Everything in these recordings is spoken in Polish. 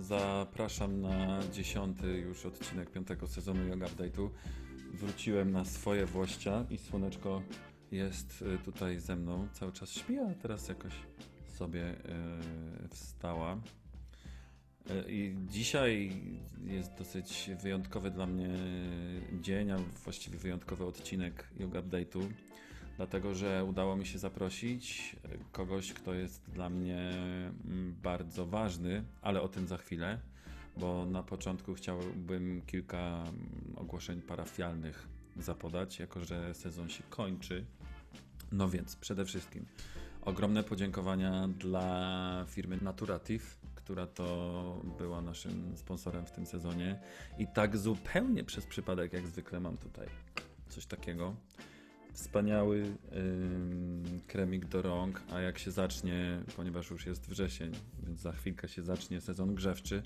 Zapraszam na dziesiąty już odcinek piątego sezonu Yoga Update'u. Wróciłem na swoje włościa i słoneczko jest y, tutaj ze mną. Cały czas śpi, a teraz jakoś sobie y, wstała. Y, I dzisiaj jest dosyć wyjątkowy dla mnie dzień, a właściwie wyjątkowy odcinek Yoga Update'u, dlatego że udało mi się zaprosić kogoś, kto jest dla mnie mm, bardzo ważny, ale o tym za chwilę, bo na początku chciałbym kilka mm, ogłoszeń parafialnych zapodać, jako że sezon się kończy. No więc przede wszystkim ogromne podziękowania dla firmy Naturative, która to była naszym sponsorem w tym sezonie. I tak zupełnie przez przypadek, jak zwykle mam tutaj coś takiego. Wspaniały kremik do rąk, a jak się zacznie, ponieważ już jest wrzesień, więc za chwilkę się zacznie sezon grzewczy,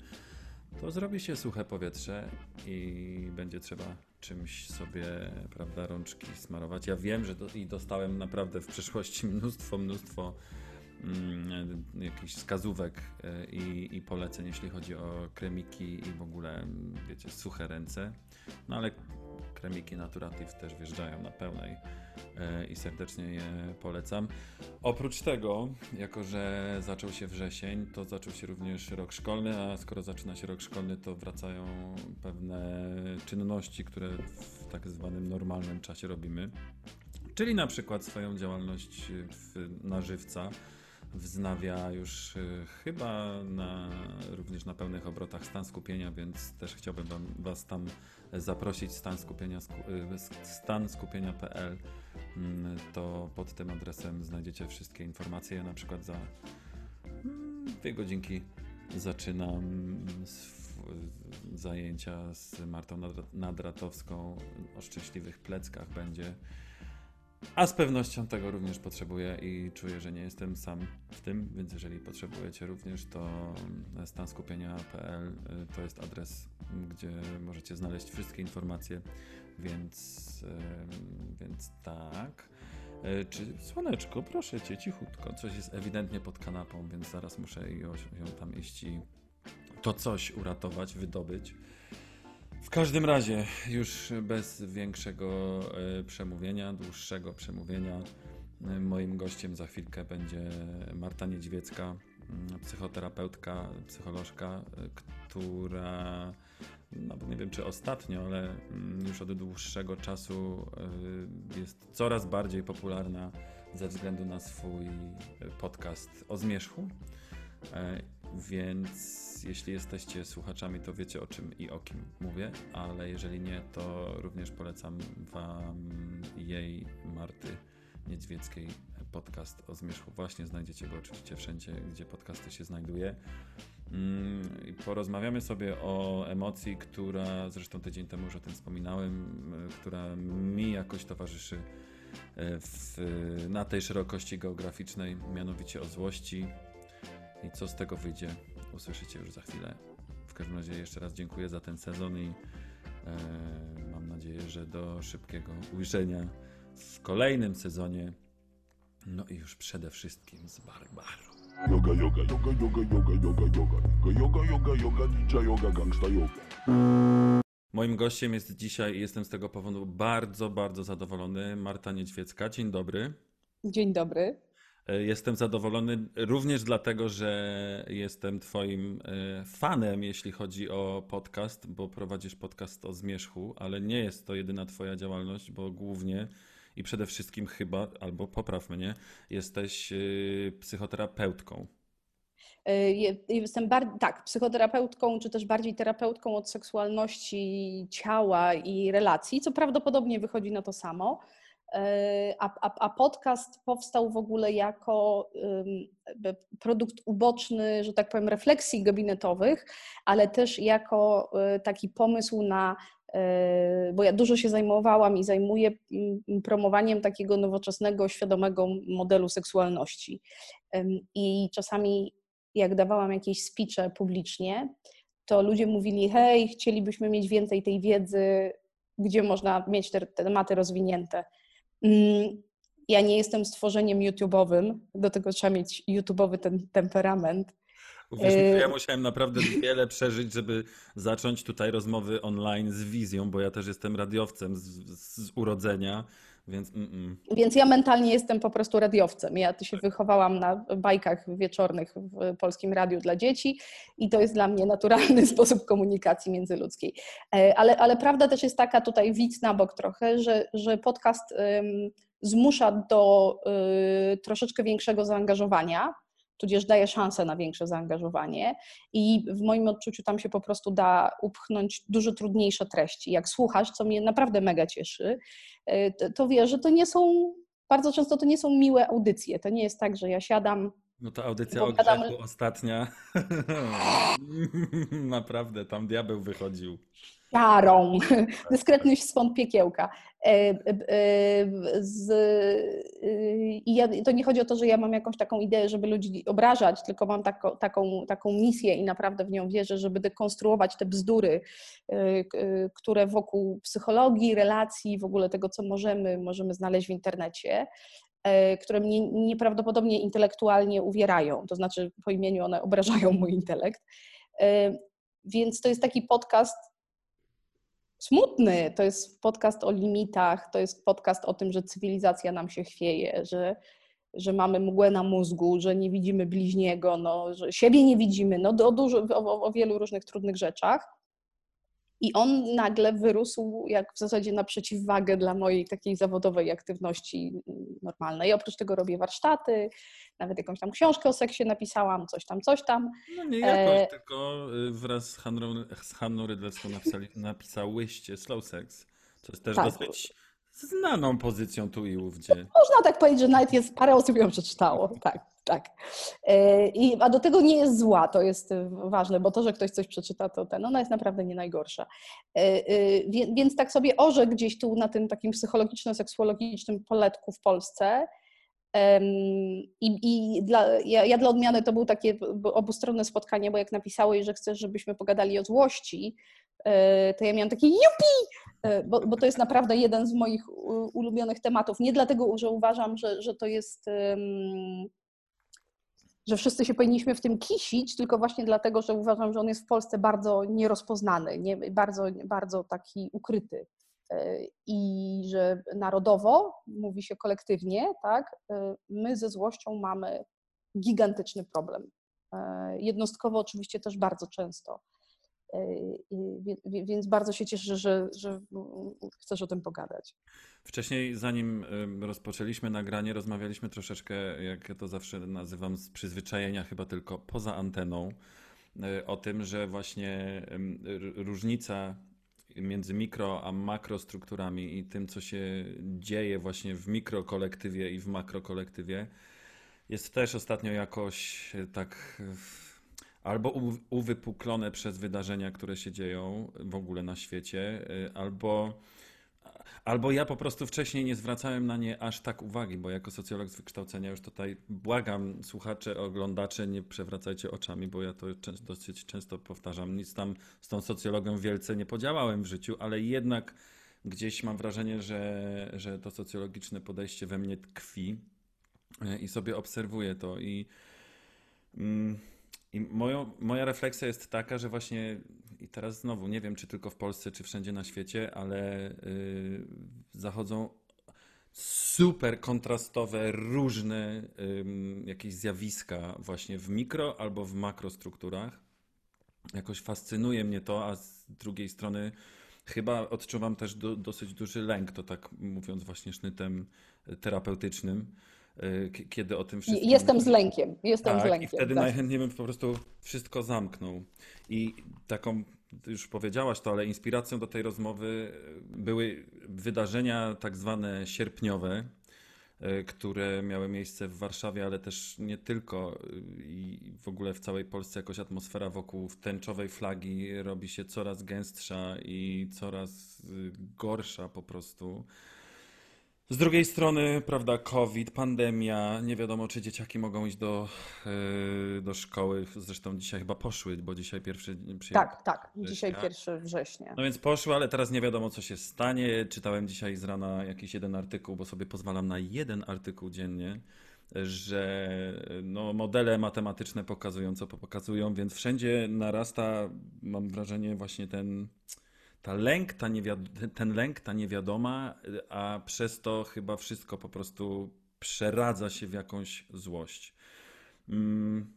to zrobi się suche powietrze i będzie trzeba czymś sobie, prawda, rączki smarować. Ja wiem, że do, i dostałem naprawdę w przeszłości mnóstwo, mnóstwo mm, jakichś wskazówek y, i, i poleceń, jeśli chodzi o kremiki i w ogóle, wiecie, suche ręce. No ale kremiki Naturative też wjeżdżają na pełnej e, i serdecznie je polecam. Oprócz tego, jako że zaczął się wrzesień, to zaczął się również rok szkolny, a skoro zaczyna się rok szkolny, to wracają pewne czynności, które w tak zwanym normalnym czasie robimy. Czyli na przykład swoją działalność w, na żywca wznawia już y, chyba na, również na pełnych obrotach stan skupienia, więc też chciałbym Was tam zaprosić. Stan skupienia y, stan skupienia.pl mm, to pod tym adresem znajdziecie wszystkie informacje. Ja na przykład za mm, dwie godzinki zaczynam zajęcia z Martą Nadratowską. O szczęśliwych pleckach będzie a z pewnością tego również potrzebuję i czuję, że nie jestem sam w tym, więc jeżeli potrzebujecie również, to stanskupienia.pl y, to jest adres, gdzie możecie znaleźć wszystkie informacje, więc, więc tak. Y, czy słoneczko, proszę cię, cichutko. Coś jest ewidentnie pod kanapą, więc zaraz muszę ją, ją tam iść i to coś uratować, wydobyć. W każdym razie, już bez większego e, przemówienia, dłuższego przemówienia, e, moim gościem za chwilkę będzie Marta Niedźwiecka, mm, psychoterapeutka, psycholożka, e, która, no nie wiem czy ostatnio, ale mm, już od dłuższego czasu jest coraz bardziej popularna ze względu na swój podcast o zmierzchu. Więc jeśli jesteście słuchaczami, to wiecie o czym i o kim mówię, ale jeżeli nie, to również polecam Wam jej, Marty Niedźwieckiej, podcast o zmierzchu. Właśnie znajdziecie go oczywiście wszędzie, gdzie podcasty się znajduje. Mm, porozmawiamy sobie o emocji, która, zresztą tydzień temu już o tym wspominałem, która mi jakoś towarzyszy e, w, na tej szerokości geograficznej, mianowicie o złości i co z tego wyjdzie usłyszycie już za chwilę. W każdym razie jeszcze raz dziękuję za ten sezon i e, mam nadzieję, że do szybkiego ujrzenia w kolejnym sezonie. No i już przede wszystkim z Barbaru. Yoga, yoga, yoga, yoga, yoga, yoga, yoga, yoga, yoga, yoga, ninja yoga, gangsta yoga. Moim gościem jest dzisiaj i jestem z tego powodu bardzo, bardzo zadowolony Marta Niedźwiecka. Dzień dobry. Dzień dobry. E, jestem zadowolony również dlatego, że jestem Twoim e, fanem, jeśli chodzi o podcast, bo prowadzisz podcast o zmierzchu, ale nie jest to jedyna Twoja działalność, bo głównie i przede wszystkim chyba, albo popraw mnie, jesteś e, psychoterapeutką. Jestem bar- tak, psychoterapeutką, czy też bardziej terapeutką od seksualności ciała i relacji, co prawdopodobnie wychodzi na to samo. A, a, a podcast powstał w ogóle jako um, produkt uboczny, że tak powiem, refleksji gabinetowych, ale też jako e, taki pomysł na e, bo ja dużo się zajmowałam i zajmuję promowaniem takiego nowoczesnego, świadomego modelu seksualności. I czasami, jak dawałam jakieś speeche publicznie, to ludzie mówili: Hej, chcielibyśmy mieć więcej tej wiedzy, gdzie można mieć te tematy rozwinięte. Mm, ja nie jestem stworzeniem YouTube'owym, do tego trzeba mieć YouTube'owy ten temperament. Uwierz mi, ja y- musiałem naprawdę wiele przeżyć, żeby zacząć tutaj rozmowy online z wizją, bo ja też jestem radiowcem z, z urodzenia, więc. Mm -mm. Więc ja mentalnie jestem po prostu radiowcem. Ja się wychowałam na bajkach wieczornych w polskim radiu dla dzieci i to jest dla mnie naturalny sposób komunikacji międzyludzkiej. E, ale, ale prawda też jest taka, tutaj widz na bok trochę, że, że podcast zmusza do y, troszeczkę większego zaangażowania tudzież daje szansę na większe zaangażowanie i w moim odczuciu tam się po prostu da upchnąć dużo trudniejsze treści. Jak słuchasz, co mnie naprawdę mega cieszy, e, to, to wiesz, że to nie są, bardzo często to nie są miłe audycje. To nie jest tak, że ja siadam no ta audycja o grzechu ostatnia, naprawdę, tam diabeł wychodził siarą, dyskretność swąd piekiełka. E, e, z, y, I ja, to nie chodzi o to, że ja mam jakąś taką ideę, żeby ludzi obrażać, tylko mam taką, taką, taką misję i naprawdę w nią wierzę, żeby dekonstruować te bzdury, które wokół psychologii, relacji, w ogóle tego, co możemy, możemy znaleźć w internecie, e, które mnie nieprawdopodobnie intelektualnie uwierają, to znaczy po imieniu one obrażają mój intelekt. Więc to jest taki podcast smutny. To jest podcast o limitach, to jest podcast o tym, że cywilizacja nam się chwieje, że, że mamy mgłę na mózgu, że nie widzimy bliźniego, no, że siebie nie widzimy, no, o, dużo, o, o wielu różnych trudnych rzeczach. I on nagle wyrósł jak w zasadzie na przeciwwagę dla mojej takiej zawodowej aktywności normalnej. Oprócz tego robię warsztaty, nawet jakąś tam książkę o seksie napisałam, coś tam, coś tam. No nie jakoś, e... tylko y, wraz z Hanną, z Hanną Rydlewską napisali, napisałyście Slow Sex, co jest też tak. dosyć znaną pozycją tu i ówdzie. Można tak powiedzieć, że nawet jest parę osób ją przeczytało, tak tak. E, I, a do tego nie jest zła, to jest e, ważne, bo to, że ktoś coś przeczyta, to ten, ona jest naprawdę nie najgorsza. E, więc tak sobie orzek gdzieś tu na tym takim psychologiczno-seksuologicznym poletku w Polsce. I, i dla, ja, ja, dla odmiany to było takie obustronne spotkanie, bo jak napisałeś, że chcesz, żebyśmy pogadali o złości, to ja miałam takie jupi, bo, bo to jest naprawdę jeden z moich ulubionych tematów. Nie dlatego, że uważam, że, że to jest że wszyscy się powinniśmy w tym kisić, tylko właśnie dlatego, że uważam, że on jest w Polsce bardzo nierozpoznany, nie, bardzo, bardzo taki ukryty. E, I że narodowo, mówi się kolektywnie, tak, e, my ze złością mamy gigantyczny problem. E, jednostkowo oczywiście też bardzo często. Więc bardzo się cieszę, że, że chcesz o tym pogadać. Wcześniej, zanim rozpoczęliśmy nagranie, rozmawialiśmy troszeczkę, jak ja to zawsze nazywam, z przyzwyczajenia, chyba tylko poza anteną, e, o tym, że właśnie różnica między mikro a makrostrukturami i tym, co się dzieje właśnie w mikrokolektywie i w makrokolektywie, jest też ostatnio jakoś e, tak albo uwypuklone przez wydarzenia, które się dzieją w ogóle na świecie, y, albo, albo ja po prostu wcześniej nie zwracałem na nie aż tak uwagi, bo jako socjolog z wykształcenia już tutaj błagam słuchacze, oglądacze, nie przewracajcie oczami, bo ja to dosyć często powtarzam. Nic tam z tą socjologą wielce nie podziałałem w życiu, ale jednak gdzieś mam wrażenie, że, że to socjologiczne podejście we mnie tkwi y, i sobie obserwuję to i. Mm, i moją, moja refleksja jest taka, że właśnie i teraz znowu nie wiem, czy tylko w Polsce, czy wszędzie na świecie, ale yy, zachodzą super kontrastowe, różne yy, jakieś zjawiska właśnie w mikro albo w makrostrukturach. Jakoś fascynuje mnie to, a z drugiej strony chyba odczuwam też do, dosyć duży lęk, to tak mówiąc właśnie sznytem terapeutycznym kiedy o tym wszystkim... Jestem z lękiem, jestem tak, z lękiem. i wtedy tak. najchętniej bym po prostu wszystko zamknął. I taką już powiedziałaś to, ale inspiracją do tej rozmowy były wydarzenia tak zwane sierpniowe, e, które miały miejsce w Warszawie, ale też nie tylko. I w ogóle w całej Polsce jakoś atmosfera wokół tęczowej flagi robi się coraz gęstsza i coraz y, gorsza po prostu. Z drugiej strony, prawda, COVID, pandemia, nie wiadomo, czy dzieciaki mogą iść do, yy, do szkoły. Zresztą dzisiaj chyba poszły, bo dzisiaj pierwszy przyjechał. Tak, tak. Dzisiaj września. 1 września. No więc poszły, ale teraz nie wiadomo, co się stanie. Czytałem dzisiaj z rana jakiś jeden artykuł, bo sobie pozwalam na jeden artykuł dziennie, że no, modele matematyczne pokazują, co pokazują, więc wszędzie narasta, mam wrażenie, właśnie ten ta lęk, ta niewiad- ten lęk, ta niewiadoma, a przez to chyba wszystko po prostu przeradza się w jakąś złość. Mm,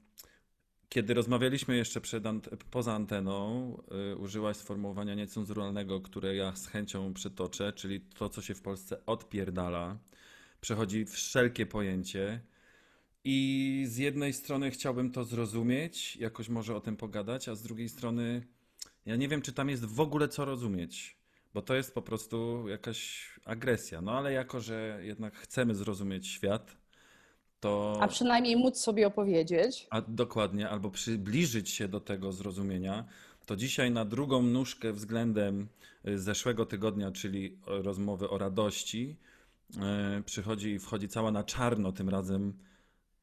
Kiedy rozmawialiśmy jeszcze ant- poza anteną, y, użyłaś sformułowania niecenzuralnego, które ja z chęcią przytoczę, czyli to, co się w Polsce odpierdala, przechodzi wszelkie pojęcie. I z jednej strony chciałbym to zrozumieć, jakoś może o tym pogadać, a z drugiej strony ja nie wiem, czy tam jest w ogóle co rozumieć, bo to jest po prostu jakaś agresja. No ale jako, że jednak chcemy zrozumieć świat, to. A przynajmniej móc sobie opowiedzieć. A dokładnie, albo przybliżyć się do tego zrozumienia, to dzisiaj na drugą nóżkę względem y, zeszłego tygodnia, czyli rozmowy o radości, y, przychodzi i wchodzi cała na czarno tym razem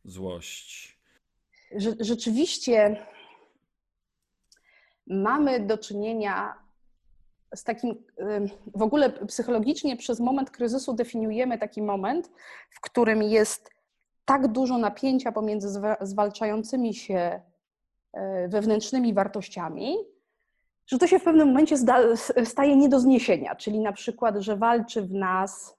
złość. Rze- Rzeczywiście mamy do czynienia z takim, w ogóle psychologicznie przez moment kryzysu definiujemy taki moment, w którym jest tak dużo napięcia pomiędzy zwa- zwalczającymi się e, wewnętrznymi wartościami, że to się w pewnym momencie staje nie do zniesienia. Czyli na przykład, że walczy w nas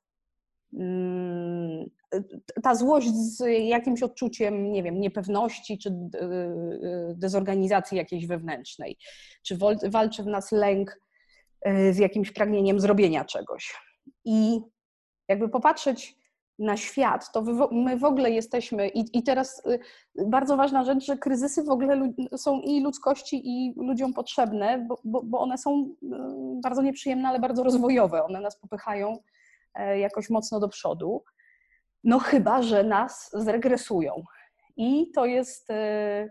ta złość z jakimś odczuciem, nie wiem, niepewności czy y, dezorganizacji jakiejś wewnętrznej, czy walczy w nas lęk y, z jakimś pragnieniem zrobienia czegoś. I jakby popatrzeć na świat, to my w ogóle jesteśmy, i, i teraz y, bardzo ważna rzecz, że kryzysy w ogóle są i ludzkości, i ludziom potrzebne, bo, bo, bo one są bardzo nieprzyjemne, ale bardzo rozwojowe. One nas popychają e, jakoś mocno do przodu. No chyba, że nas zregresują. I to jest, e,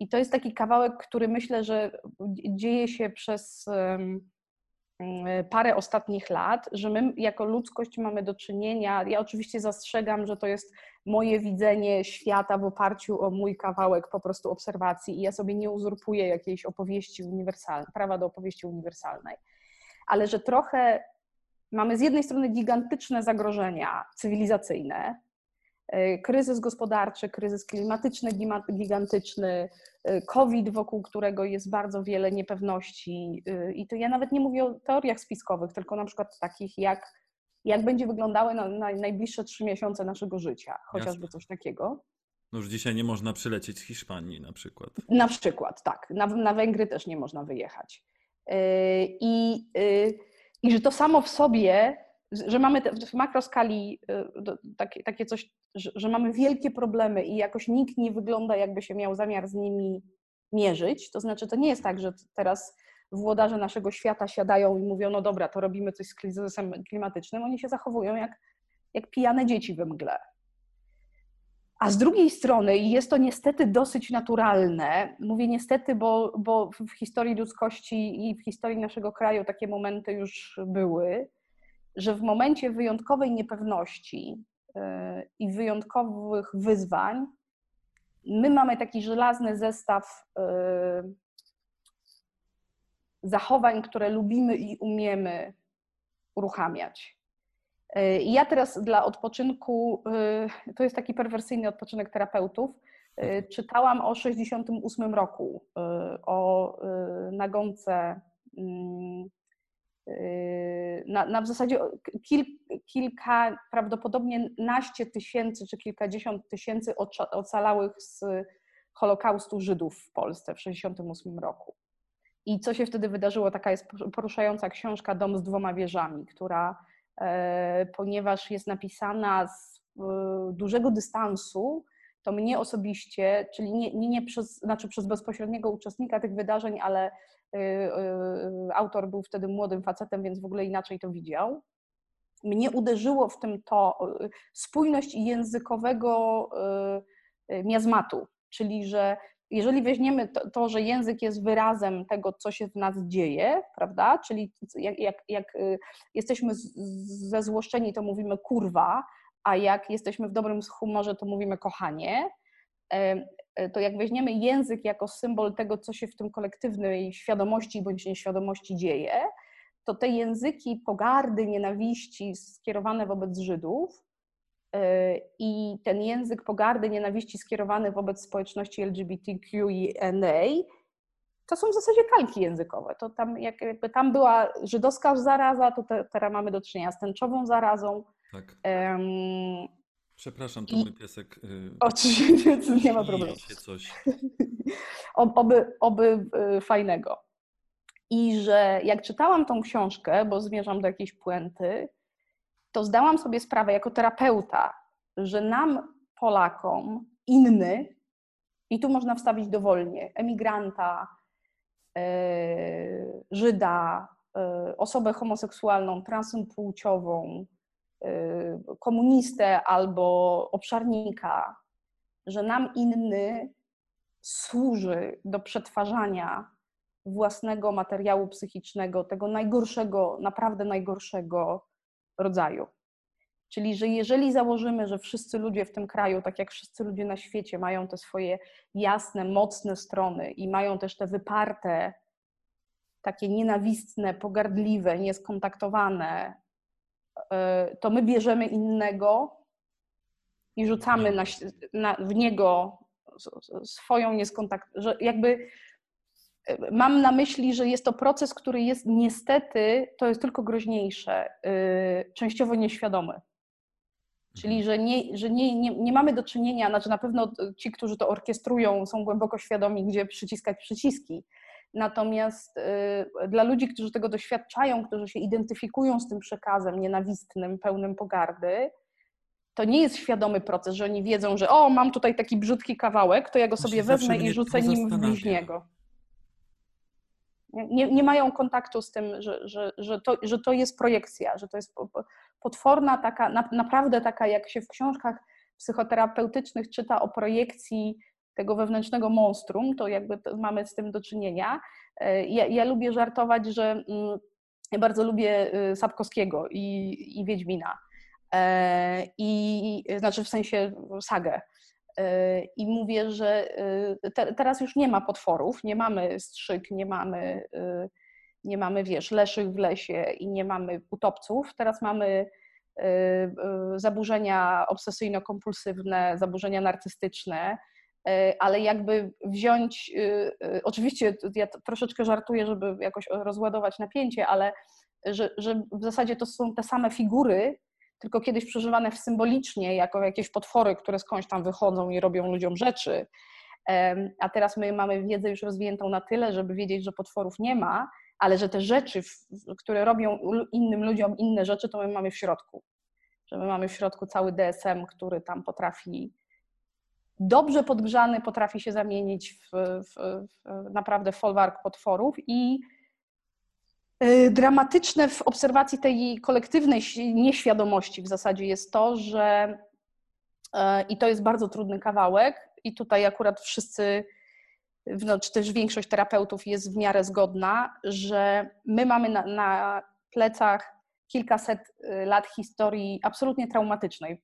i to jest taki kawałek, który myślę, że dzieje się przez e, parę ostatnich lat, że my jako ludzkość mamy do czynienia. Ja oczywiście zastrzegam, że to jest moje widzenie świata w oparciu o mój kawałek po prostu obserwacji i ja sobie nie uzurpuję jakiejś opowieści uniwersalnej, prawa do opowieści uniwersalnej. Ale że trochę mamy z jednej strony gigantyczne zagrożenia cywilizacyjne, e, kryzys gospodarczy, kryzys klimatyczny gigantyczny, e, COVID, wokół którego jest bardzo wiele niepewności. e, I to ja nawet nie mówię o teoriach spiskowych, tylko na przykład takich jak, jak będzie wyglądały na, na najbliższe trzy miesiące naszego życia, chociażby coś takiego. No już dzisiaj nie można przylecieć z Hiszpanii na przykład. Na przykład, tak. Na, na Węgry też nie można wyjechać. Yy, I, yy, I że to samo w sobie, że mamy te, w makroskali do- takie, takie coś, że, że mamy wielkie problemy i jakoś nikt nie wygląda, jakby się miał zamiar z nimi mierzyć. To znaczy, to nie jest tak, że teraz włodarze naszego świata siadają i mówią, no dobra, to robimy coś z kryzysem klimatycznym. Oni się zachowują jak, jak pijane dzieci we mgle. A z drugiej strony, i jest to niestety dosyć naturalne, mówię niestety, bo, bo w historii ludzkości i w historii naszego kraju takie momenty już były, że w momencie wyjątkowej niepewności yy, i wyjątkowych wyzwań, my mamy taki żelazny zestaw yy, zachowań, które lubimy i umiemy uruchamiać. Yy, I ja teraz dla odpoczynku, yy, to jest taki perwersyjny odpoczynek terapeutów, yy, czytałam o 68 roku, o nagonce, mm, na, na w zasadzie kil, kilka, prawdopodobnie naście tysięcy czy kilkadziesiąt tysięcy ocalałych z Holokaustu Żydów w Polsce w 68 roku. I co się wtedy wydarzyło? Taka jest poruszająca książka Dom z dwoma wieżami, która e, ponieważ jest napisana z e, dużego dystansu, to mnie osobiście, czyli nie, nie, nie przez, znaczy przez bezpośredniego uczestnika tych wydarzeń, ale Autor był wtedy młodym facetem, więc w ogóle inaczej to widział. Mnie uderzyło w tym to spójność językowego miazmatu, czyli że jeżeli weźmiemy to, to, że język jest wyrazem tego, co się w nas dzieje, prawda? Czyli jak, jak, jak jesteśmy zezłoszczeni, to mówimy kurwa, a jak jesteśmy w dobrym humorze, to mówimy kochanie, to jak weźmiemy język jako symbol tego, co się w tym kolektywnej świadomości bądź nieświadomości dzieje, to te języki pogardy, nienawiści skierowane wobec Żydów i ten język pogardy, nienawiści skierowany wobec społeczności LGBTQIA, to są w zasadzie kalki językowe. To tam, jakby tam była żydowska zaraza, to te, teraz mamy do czynienia z tęczową zarazą. Tak. Um, Przepraszam, to I... mój piesek. Yy, Oczywiście, nie ma problemu. się coś. oby, oby y, fajnego. I że jak czytałam tą książkę, bo zmierzam do jakiejś puenty, to zdałam sobie sprawę jako terapeuta, że nam, Polakom, inny, i tu można wstawić dowolnie, emigranta, yy, Żyda, yy, osobę homoseksualną, transpłciową, yy, komunistę albo obszarnika, że nam inny służy do przetwarzania własnego materiału psychicznego, tego najgorszego, naprawdę najgorszego rodzaju. Czyli, że jeżeli założymy, że wszyscy ludzie w tym kraju, tak jak wszyscy ludzie na świecie, mają te swoje jasne, mocne strony i mają też te wyparte, takie nienawistne, pogardliwe, nieskontaktowane, e, to my bierzemy innego i rzucamy na, na, w niego swoją nieskontaktowaną, że jakby Mam na myśli, że jest to proces, który jest niestety, to jest tylko groźniejsze, yy, częściowo nieświadomy. Czyli, mhm. że, nie, że nie, nie, nie mamy do czynienia, znaczy na pewno ci, którzy to orkiestrują, są głęboko świadomi, gdzie przyciskać przyciski. Natomiast y, dla ludzi, którzy tego doświadczają, którzy się identyfikują z tym przekazem nienawistnym, pełnym pogardy, to nie jest świadomy proces, że oni wiedzą, że o, mam tutaj taki brzydki kawałek, to ja go sobie wezmę i rzucę nim w bliźniego nie, nie mają kontaktu z tym, że, że, że, to, że to jest projekcja, że to jest potworna taka, naprawdę taka, jak się w książkach psychoterapeutycznych czyta o projekcji tego wewnętrznego monstrum, to jakby to mamy z tym do czynienia. E, ja, ja lubię żartować, że mm, ja bardzo lubię y, Sapkowskiego i, i Wiedźmina. E, I znaczy w sensie sagę. I mówię, że y, te, teraz już nie ma potworów, nie mamy strzyk, nie mamy, y, nie mamy, wiesz, leszych w lesie i nie mamy utopców. Teraz mamy y, zaburzenia obsesyjno-kompulsywne, zaburzenia narcystyczne, ale jakby wziąć, oczywiście ja troszeczkę żartuję, żeby jakoś rozładować napięcie, ale że, że w zasadzie to są te same figury, tylko kiedyś przeżywane symbolicznie, jako jakieś potwory, które skądś tam wychodzą i robią ludziom rzeczy. A teraz my mamy wiedzę już rozwiniętą na tyle, żeby wiedzieć, że potworów nie ma, ale że te rzeczy, które robią innym ludziom inne rzeczy, to my mamy w środku. Że my mamy w środku cały DSM, który tam potrafi dobrze podgrzany, potrafi się zamienić w, w, w naprawdę folwark potworów i dramatyczne w obserwacji tej kolektywnej nieświadomości w zasadzie jest to, że e, i to jest bardzo trudny kawałek, i tutaj akurat wszyscy, no, czy też większość terapeutów jest w miarę zgodna, że my mamy na, na plecach kilkaset y, lat historii absolutnie traumatycznej.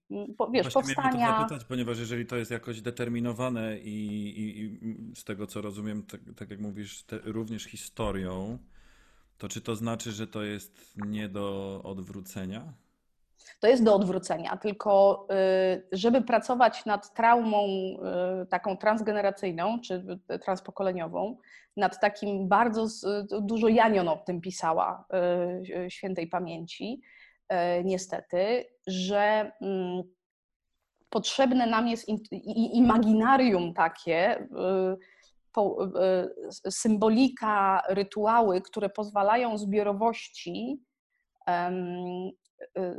Wiesz, Właśnie powstania. zapytać, ponieważ jeżeli to jest jakoś determinowane i, i, i z tego co rozumiem, tak, tak jak mówisz, te, również historią, to czy to znaczy, że to jest nie do odwrócenia? To jest do odwrócenia, tylko y, żeby pracować nad traumą y, taką transgeneracyjną czy transpokoleniową, nad takim bardzo dużo Janion o tym pisała y, świętej pamięci, niestety, że mm, potrzebne nam jest imaginarium takie, symbolika, rytuały, które pozwalają zbiorowości e,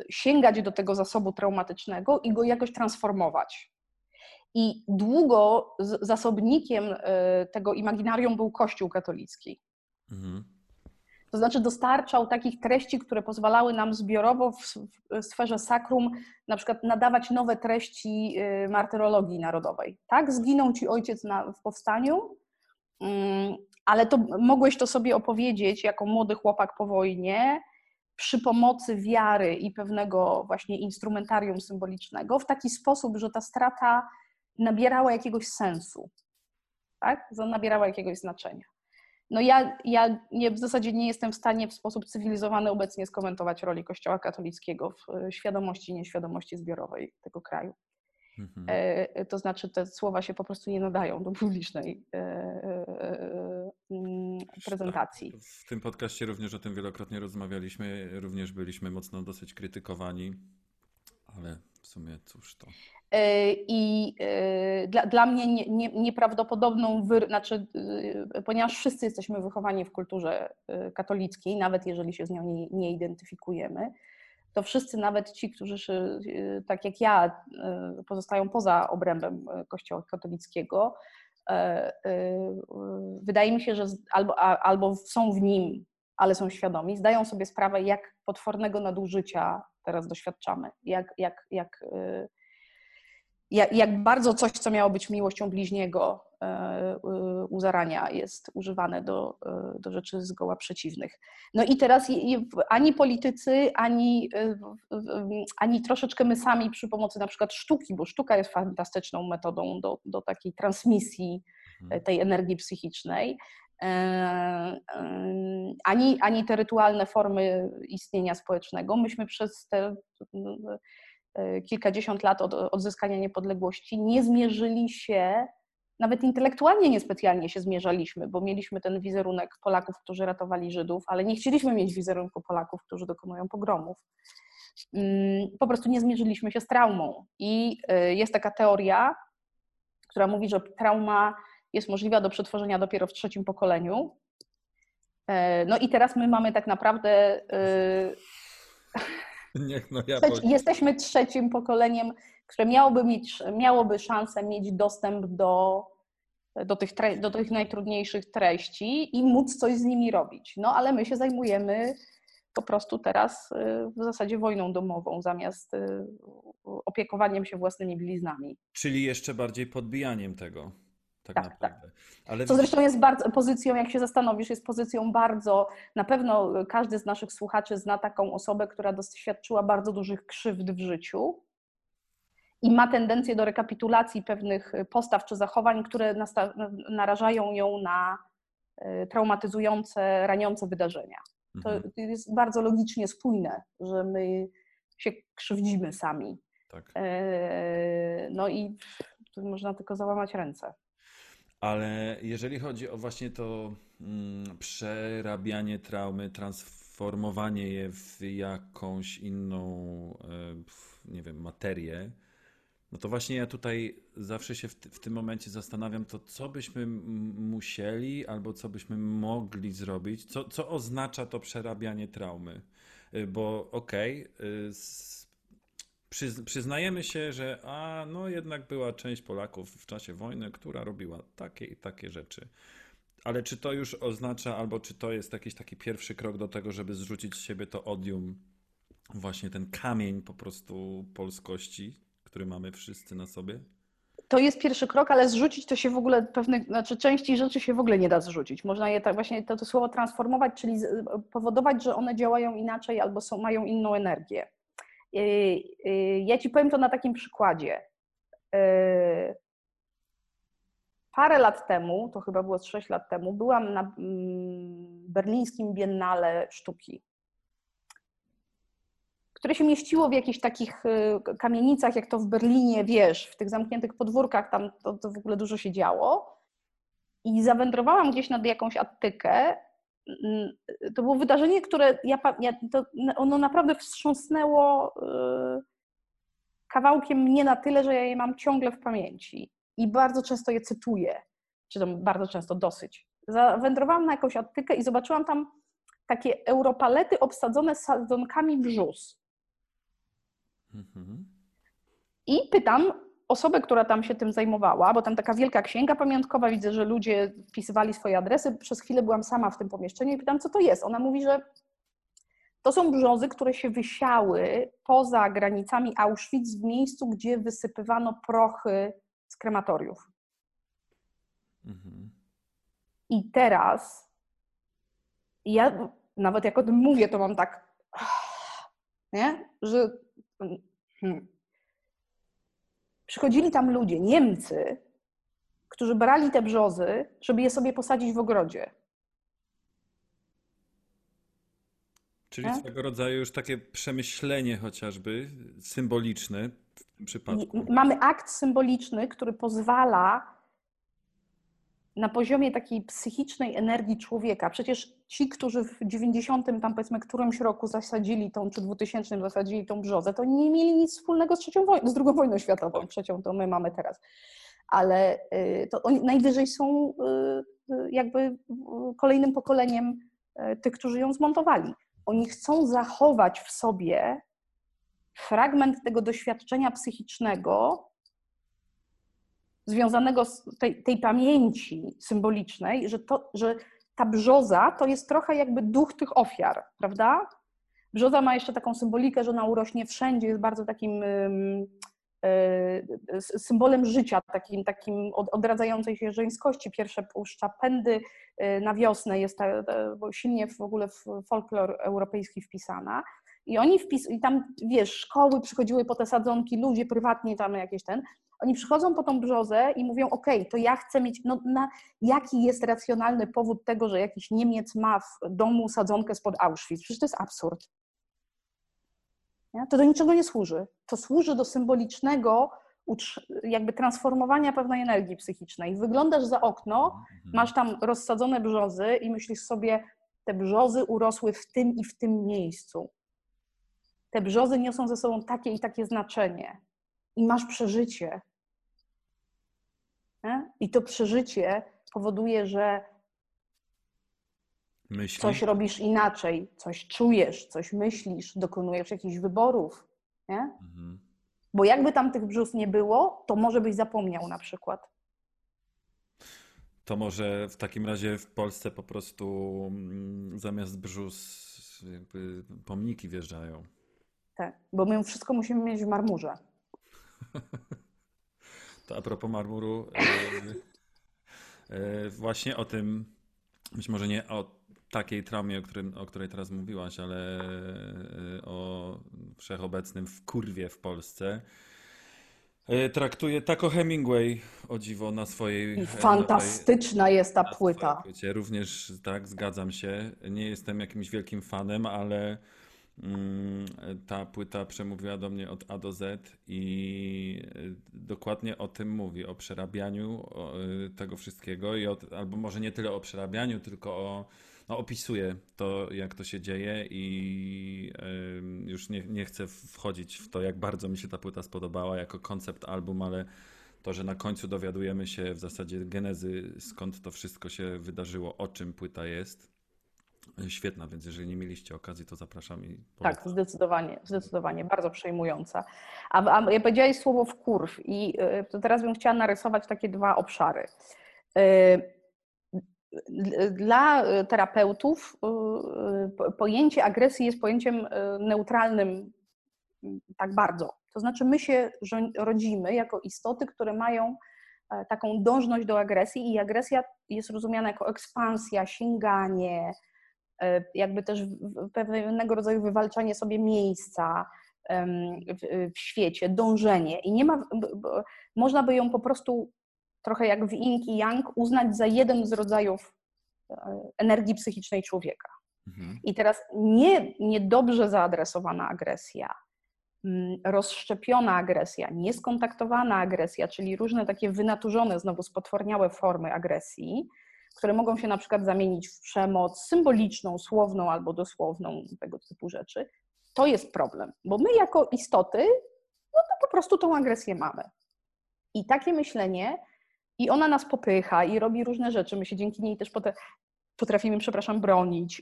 sięgać do tego zasobu traumatycznego i go jakoś transformować. I długo zasobnikiem e, tego imaginarium był Kościół katolicki. Mhm. To znaczy dostarczał takich treści, które pozwalały nam zbiorowo w, sferze sakrum na przykład nadawać nowe treści martyrologii narodowej. Tak, zginął ci ojciec na, w powstaniu, ale to mogłeś to sobie opowiedzieć jako młody chłopak po wojnie przy pomocy wiary i pewnego właśnie instrumentarium symbolicznego w taki sposób, że ta strata nabierała jakiegoś sensu, tak? Nabierała jakiegoś znaczenia. No ja, ja nie, w zasadzie nie jestem w stanie w sposób cywilizowany obecnie skomentować roli Kościoła katolickiego w e, świadomości i nieświadomości zbiorowej tego kraju. Mhm. E, to znaczy te słowa się po prostu nie nadają do publicznej e, mm, prezentacji. W tym podcaście również o tym wielokrotnie rozmawialiśmy, również byliśmy mocno dosyć krytykowani, ale w sumie cóż to. E, I e, dla, dla mnie nie, nie, nieprawdopodobną, wy, znaczy, e, ponieważ wszyscy jesteśmy wychowani w kulturze katolickiej, nawet jeżeli się z nią nie, nie identyfikujemy, to wszyscy, nawet ci, którzy się, tak jak ja, pozostają poza obrębem Kościoła katolickiego, wydaje mi się, że albo, albo są w nim, ale są świadomi, zdają sobie sprawę, jak potwornego nadużycia teraz doświadczamy, jak, jak, jak jak, bardzo coś, co miało być miłością bliźniego e, u zarania, jest używane do, e, do rzeczy zgoła przeciwnych. No i teraz ani politycy, ani, e, ani troszeczkę my sami przy pomocy na przykład sztuki, bo sztuka jest fantastyczną metodą do, do takiej transmisji mhm. tej energii psychicznej, ani, ani te rytualne formy istnienia społecznego. Myśmy przez te E, kilkadziesiąt lat od odzyskania niepodległości, nie zmierzyli się, nawet intelektualnie niespecjalnie się zmierzaliśmy, bo mieliśmy ten wizerunek Polaków, którzy ratowali Żydów, ale nie chcieliśmy mieć wizerunku Polaków, którzy dokonują pogromów. Mm, po prostu nie zmierzyliśmy się z traumą. I e, jest taka teoria, która mówi, że trauma jest możliwa do przetworzenia dopiero w trzecim pokoleniu. E, no i teraz my mamy tak naprawdę Niech no ja Jesteśmy trzecim pokoleniem, które miałoby, mieć, miałoby szansę mieć dostęp do, do, tych tre, do tych najtrudniejszych treści i móc coś z nimi robić. No ale my się zajmujemy po prostu teraz y, w zasadzie wojną domową zamiast y, opiekowaniem się własnymi bliznami. Czyli jeszcze bardziej podbijaniem tego tak, tak naprawdę. Tak. Ale... Co zresztą jest bardzo, pozycją, jak się zastanowisz, jest pozycją bardzo, na pewno każdy z naszych słuchaczy zna taką osobę, która doświadczyła bardzo dużych krzywd w życiu i ma tendencję do rekapitulacji pewnych postaw czy zachowań, które narażają ją na e, traumatyzujące, raniące wydarzenia. To mhm. jest bardzo logicznie spójne, że my się krzywdzimy sami. Tak. E, no i można tylko załamać ręce. Ale jeżeli chodzi o właśnie to mm, przerabianie traumy, transformowanie je w jakąś inną, e, nie wiem, materię, no to właśnie ja tutaj zawsze się w, w, tym momencie zastanawiam, to co byśmy musieli albo co byśmy mogli zrobić, co, co oznacza to przerabianie traumy. E, bo okej, okay, przyznajemy się, że a no jednak była część Polaków w czasie wojny, która robiła takie i takie rzeczy. Ale czy to już oznacza, albo czy to jest jakiś taki pierwszy krok do tego, żeby zrzucić z siebie to odium, właśnie ten kamień po prostu polskości, który mamy wszyscy na sobie? To jest pierwszy krok, ale zrzucić to się w ogóle pewnych, znaczy części rzeczy się w ogóle nie da zrzucić. Można je tak właśnie to, to słowo transformować, czyli powodować, że one działają inaczej albo są, mają inną energię. Y, y, ja Ci powiem to na takim przykładzie. Y, parę lat temu, to chyba było 6 lat temu, byłam na mm, berlińskim Biennale Sztuki, które się mieściło w jakichś takich kamienicach, jak to w Berlinie, wiesz, w tych zamkniętych podwórkach, tam to, to w ogóle dużo się działo. I zawędrowałam gdzieś nad jakąś Attykę to było wydarzenie, które ja, ja to, ono naprawdę wstrząsnęło y, kawałkiem mnie na tyle, że ja je mam ciągle w pamięci i bardzo często je cytuję, czy tam bardzo często dosyć. Zawędrowałam na jakąś Attykę i zobaczyłam tam takie europalety obsadzone sadzonkami brzus. Mhm. I pytam, osobę, która tam się tym zajmowała, bo tam taka wielka księga pamiątkowa, widzę, że ludzie wpisywali swoje adresy. Przez chwilę byłam sama w tym pomieszczeniu i pytam, co to jest. Ona mówi, że to są brzozy, które się wysiały poza granicami Auschwitz, w miejscu, gdzie wysypywano prochy z krematoriów. Mhm. I teraz ja nawet jak o tym mówię, to mam tak, nie? że hmm. Przychodzili tam ludzie, Niemcy, którzy brali te brzozy, żeby je sobie posadzić w ogrodzie. Czyli Tak? swego rodzaju już takie przemyślenie chociażby symboliczne w tym przypadku. Mamy akt symboliczny, który pozwala na poziomie takiej psychicznej energii człowieka. Przecież ci, którzy w 90 tam powiedzmy którymś roku zasadzili tą, czy 2000 zasadzili tą brzozę, to nie mieli nic wspólnego z trzecią wojną, z drugą wojną światową. Trzecią to my mamy teraz. Ale y, to oni najwyżej są y, y, jakby kolejnym pokoleniem tych, którzy ją zmontowali. Oni chcą zachować w sobie fragment tego doświadczenia psychicznego związanego z tej, tej pamięci symbolicznej, że, to, że ta brzoza to jest trochę jakby duch tych ofiar, prawda? Brzoza ma jeszcze taką symbolikę, że ona urośnie wszędzie, jest bardzo takim y, symbolem życia, takim, takim od- odradzającej się żeńskości. Pierwsze puszcza pędy y, na wiosnę, jest ta, silnie w ogóle w folklor europejski wpisana. I oni wpis, i tam, wiesz, szkoły przychodziły po te sadzonki, ludzie prywatnie tam jakieś ten, oni przychodzą po tą brzozę i mówią, ok, to ja chcę mieć, no na, jaki jest racjonalny powód tego, że jakiś Niemiec ma w domu sadzonkę spod Auschwitz? Przecież to jest absurd. Nie? To do niczego nie służy. To służy do symbolicznego jakby transformowania pewnej energii psychicznej. Wyglądasz za okno, Mhm. masz tam rozsadzone brzozy i myślisz sobie, te brzozy urosły w tym i w tym miejscu. Te brzozy niosą ze sobą takie i takie znaczenie. I masz przeżycie. Nie? I to przeżycie powoduje, że Myśli? coś robisz inaczej, coś czujesz, coś myślisz, dokonujesz jakichś wyborów. Nie? Mhm. Bo jakby tam tych brzus nie było, to może byś zapomniał na przykład. To może w takim razie w Polsce po prostu mm, zamiast brzus jakby pomniki wjeżdżają. Tak. Bo my wszystko musimy mieć w marmurze. To a propos marmuru, e, e, właśnie o tym, być może nie o takiej traumie, o, którym, o której teraz mówiłaś, ale e, o wszechobecnym wkurwie w Polsce. Traktuje Taco Hemingway, o dziwo, na swojej... Fantastyczna jest ta płyta. płycie. Również tak, zgadzam się. Nie jestem jakimś wielkim fanem, ale ta płyta przemówiła do mnie od A do Z i y, dokładnie o tym mówi, o przerabianiu y, tego wszystkiego i albo może nie tyle o przerabianiu, tylko o no, opisuje to, jak to się dzieje i ym, już nie, nie chcę wchodzić w to, jak bardzo mi się ta płyta spodobała jako koncept album, ale to, że na końcu dowiadujemy się w zasadzie genezy, skąd to wszystko się wydarzyło, o czym płyta jest. Świetna, więc jeżeli nie mieliście okazji, to zapraszam i Tak, zdecydowanie, zdecydowanie, bardzo przejmująca. A, a ja powiedziałeś słowo wkurw i y, to teraz bym chciała narysować takie dwa obszary. Y, Dla y, terapeutów y, po- pojęcie agresji jest pojęciem neutralnym mm, tak bardzo. To znaczy my się rodzimy jako istoty, które mają e, taką dążność do agresji i agresja jest rozumiana jako ekspansja, sięganie, jakby też pewnego rodzaju wywalczanie sobie miejsca w, świecie, dążenie. I nie ma, można by ją po prostu trochę jak w Yin i Yang uznać za jeden z rodzajów e, energii psychicznej człowieka. Mhm. I teraz nie, niedobrze zaadresowana agresja, rozszczepiona agresja, nieskontaktowana agresja, czyli różne takie wynaturzone, znowu spotworniałe formy agresji, które mogą się na przykład zamienić w przemoc symboliczną, słowną albo dosłowną, tego typu rzeczy, to jest problem, bo my jako istoty, no to po prostu tą agresję mamy. I takie myślenie, i ona nas popycha i robi różne rzeczy, my się dzięki niej też potrafimy, przepraszam, bronić.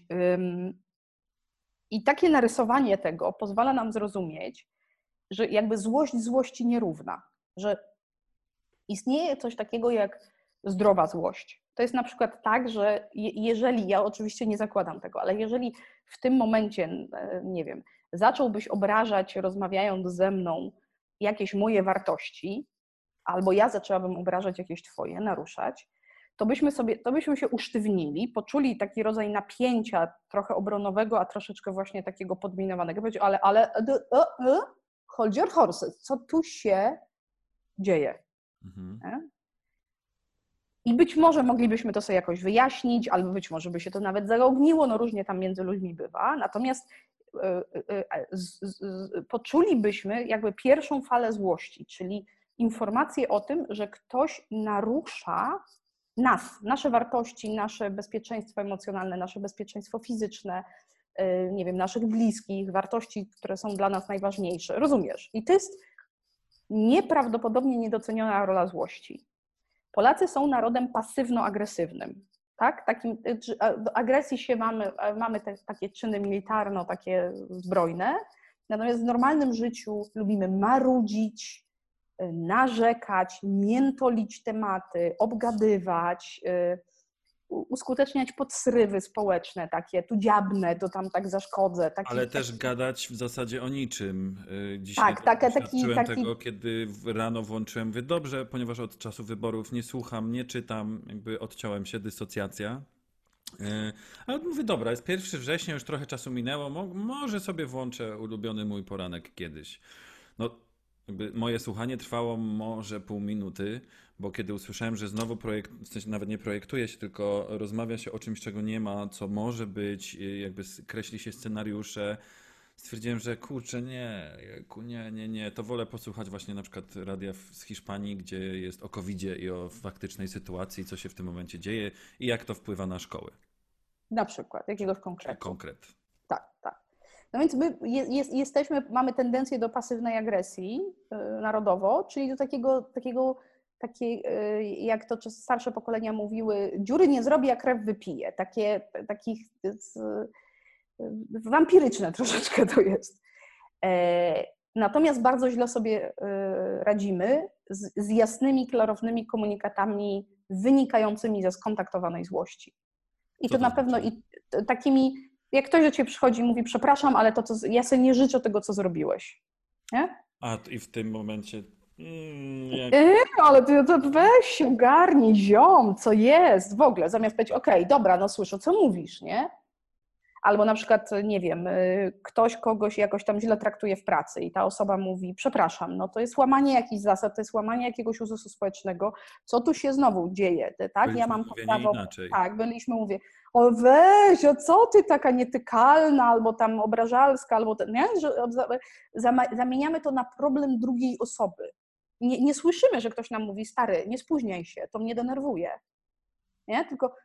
I takie narysowanie tego pozwala nam zrozumieć, że jakby złość złości nierówna, że Istnieje coś takiego jak zdrowa złość. To jest na przykład tak, że jeżeli, ja oczywiście nie zakładam tego, ale jeżeli w tym momencie, e, nie wiem, zacząłbyś obrażać, rozmawiając ze mną, jakieś moje wartości, albo ja zaczęłabym obrażać jakieś twoje, naruszać, to byśmy sobie, to byśmy się usztywnili, poczuli taki rodzaj napięcia trochę obronowego, a troszeczkę właśnie takiego podminowanego. Ale, ale, e, e, hold your horses, co tu się dzieje? Mhm. I być może moglibyśmy to sobie jakoś wyjaśnić, albo być może by się to nawet zaogniło, no różnie tam między ludźmi bywa. Natomiast e, poczulibyśmy jakby pierwszą falę złości, czyli informację o tym, że ktoś narusza nas, nasze wartości, nasze bezpieczeństwo emocjonalne, nasze bezpieczeństwo fizyczne, nie wiem, naszych bliskich, wartości, które są dla nas najważniejsze. Rozumiesz? I to jest nieprawdopodobnie niedoceniona rola złości. Polacy są narodem pasywno-agresywnym. Tak? Takim, y, agresji się mamy, mamy te, takie czyny militarno, takie zbrojne, natomiast w normalnym życiu lubimy marudzić, narzekać, miętolić tematy, obgadywać, y, uskuteczniać podsrywy społeczne, takie tu dziabnę, to tam tak zaszkodzę. Taki, Ale też gadać w zasadzie o niczym. Y, dzisiaj tak, tak, taki, taki... tego, kiedy rano włączyłem, mówię, dobrze, ponieważ od czasu wyborów nie słucham, nie czytam, jakby odciąłem się, dysocjacja. Y, ale mówię, dobra, jest 1 września, już trochę czasu minęło, może sobie włączę ulubiony mój poranek kiedyś. No moje słuchanie trwało może pół minuty, bo kiedy usłyszałem, że znowu projekt, w sensie nawet nie projektuje się, tylko rozmawia się o czymś, czego nie ma, co może być, jakby kreśli się scenariusze, stwierdziłem, że kurczę, nie, nie, nie, nie, to wolę posłuchać właśnie na przykład radia z Hiszpanii, gdzie jest o covid i o faktycznej sytuacji, co się w tym momencie dzieje i jak to wpływa na szkoły. Na przykład, jakiegoś konkretu. Konkret. Tak, tak. No więc my jest, jesteśmy, mamy tendencję do pasywnej agresji y, narodowo, czyli do takiego, takiego takiej, y, jak to starsze pokolenia mówiły, dziury nie zrobi, jak krew wypije. Takie, takich y, wampiryczne troszeczkę to jest. E, natomiast bardzo źle sobie radzimy z, z jasnymi, klarownymi komunikatami wynikającymi ze skontaktowanej złości. I to, to na znaczy? pewno i takimi jak ktoś do ciebie przychodzi i mówi, przepraszam, ale to, co, ja sobie nie życzę tego, co zrobiłeś. Nie? A i w tym momencie. Mm, jak... Yy, ale ty to weź się ogarnij, ziom, co jest w ogóle, zamiast powiedzieć, okej, okay, dobra, no słyszę, co mówisz, nie? Albo na przykład, nie wiem, y, ktoś kogoś jakoś tam źle traktuje w pracy i ta osoba mówi, przepraszam, no to jest łamanie jakichś zasad, to jest łamanie jakiegoś uzusu społecznego, co tu się znowu dzieje, tak? Byliśmy ja mam prawo, inaczej. tak, byliśmy, mówię, o weź, o co ty taka nietykalna, albo tam obrażalska, albo ten, nie? Że zamieniamy to na problem drugiej osoby. Nie, nie słyszymy, że ktoś nam mówi, stary, nie spóźniaj się, to mnie denerwuje nie? Tylko,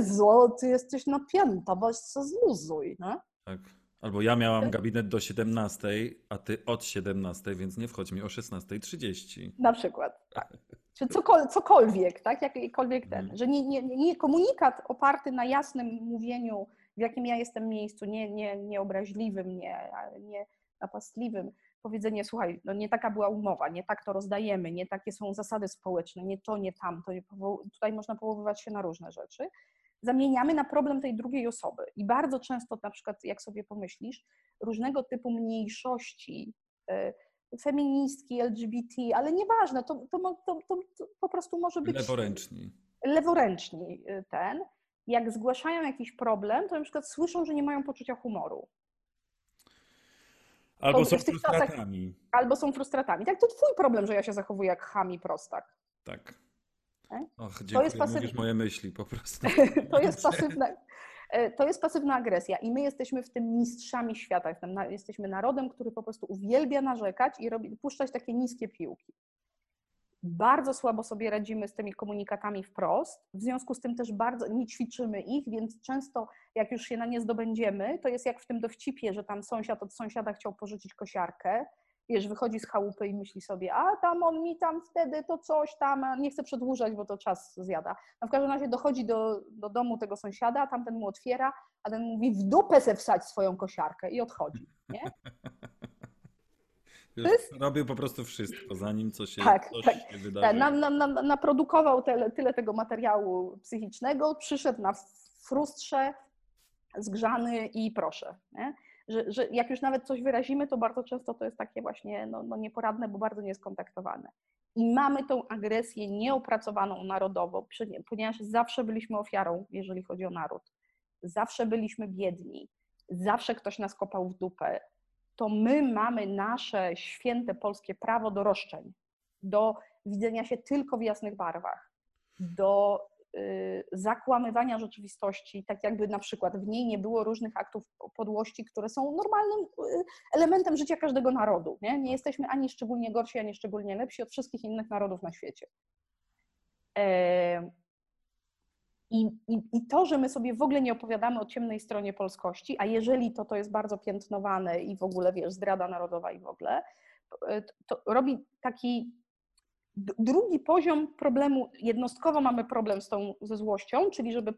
zło, ty jesteś napięta, weź co zluzuj, nie? Tak. Albo ja miałam gabinet do 17, a ty od 17, więc nie wchodź mi o 16.30. Na przykład, tak. Czy cokol cokolwiek, tak? Jakikolwiek ten. Mhm. Że nie, nie, nie komunikat oparty na jasnym mówieniu, w jakim ja jestem miejscu, nie, nie, nie obraźliwym, nie, nie napastliwym, powiedzenie, słuchaj, no nie taka była umowa, nie tak to rozdajemy, nie takie są zasady społeczne, nie to, nie tamto, tutaj można powoływać się na różne rzeczy, zamieniamy na problem tej drugiej osoby. I bardzo często, na przykład, jak sobie pomyślisz, różnego typu mniejszości, e, feministki, LGBT, ale nieważne, to, to, to, to, po prostu może być. Leworęczni. Leworęczni e, ten. Jak zgłaszają jakiś problem, to na przykład słyszą, że nie mają poczucia humoru. Albo są frustratami. Czasach, albo są frustratami. Tak, to twój problem, że ja się zachowuję jak chami prostak. Tak. E? Och, dziękuję, to jest pasyw... mówisz moje myśli po prostu. to, jest pasywna, e, to jest pasywna agresja i my jesteśmy w tym mistrzami świata. Jesteśmy narodem, który po prostu uwielbia narzekać i robi, puszczać takie niskie piłki bardzo słabo sobie radzimy z tymi komunikatami wprost, w związku z tym też bardzo nie ćwiczymy ich, więc często jak już się na nie zdobędziemy, to jest jak w tym dowcipie, że tam sąsiad od sąsiada chciał pożyczyć kosiarkę, wiesz, wychodzi z chałupy i myśli sobie, a tam on mi tam wtedy to coś tam, nie chcę przedłużać, bo to czas zjada. No w każdym razie dochodzi do, do domu tego sąsiada, tamten mu otwiera, a ten mówi w dupę se wsać swoją kosiarkę i odchodzi, nie? Wszyscy- Robił po prostu wszystko, zanim coś się, Tak, coś tak. się Tak, nam, nam, nam, naprodukował tyle, tyle tego materiału psychicznego, przyszedł na frustrze, zgrzany i proszę. Nie? Że, że jak już nawet coś wyrazimy, to bardzo często to jest takie właśnie no, no nieporadne, bo bardzo nieskontaktowane. I mamy tą agresję nieopracowaną narodowo, ponieważ zawsze byliśmy ofiarą, jeżeli chodzi o naród. Zawsze byliśmy biedni, zawsze ktoś nas kopał w dupę. To my mamy nasze święte polskie prawo do roszczeń, do widzenia się tylko w jasnych barwach, do zakłamywania rzeczywistości, tak jakby na przykład w niej nie było różnych aktów podłości, które są normalnym y, elementem życia każdego narodu. Nie, nie jesteśmy ani szczególnie gorsi, ani szczególnie lepsi od wszystkich innych narodów na świecie. E, I, i, I to, że my sobie w ogóle nie opowiadamy o ciemnej stronie polskości, a jeżeli to, to jest bardzo piętnowane i w ogóle, wiesz, zdrada narodowa i w ogóle, to, to robi taki drugi poziom problemu. Jednostkowo mamy problem z tą, ze złością, czyli żeby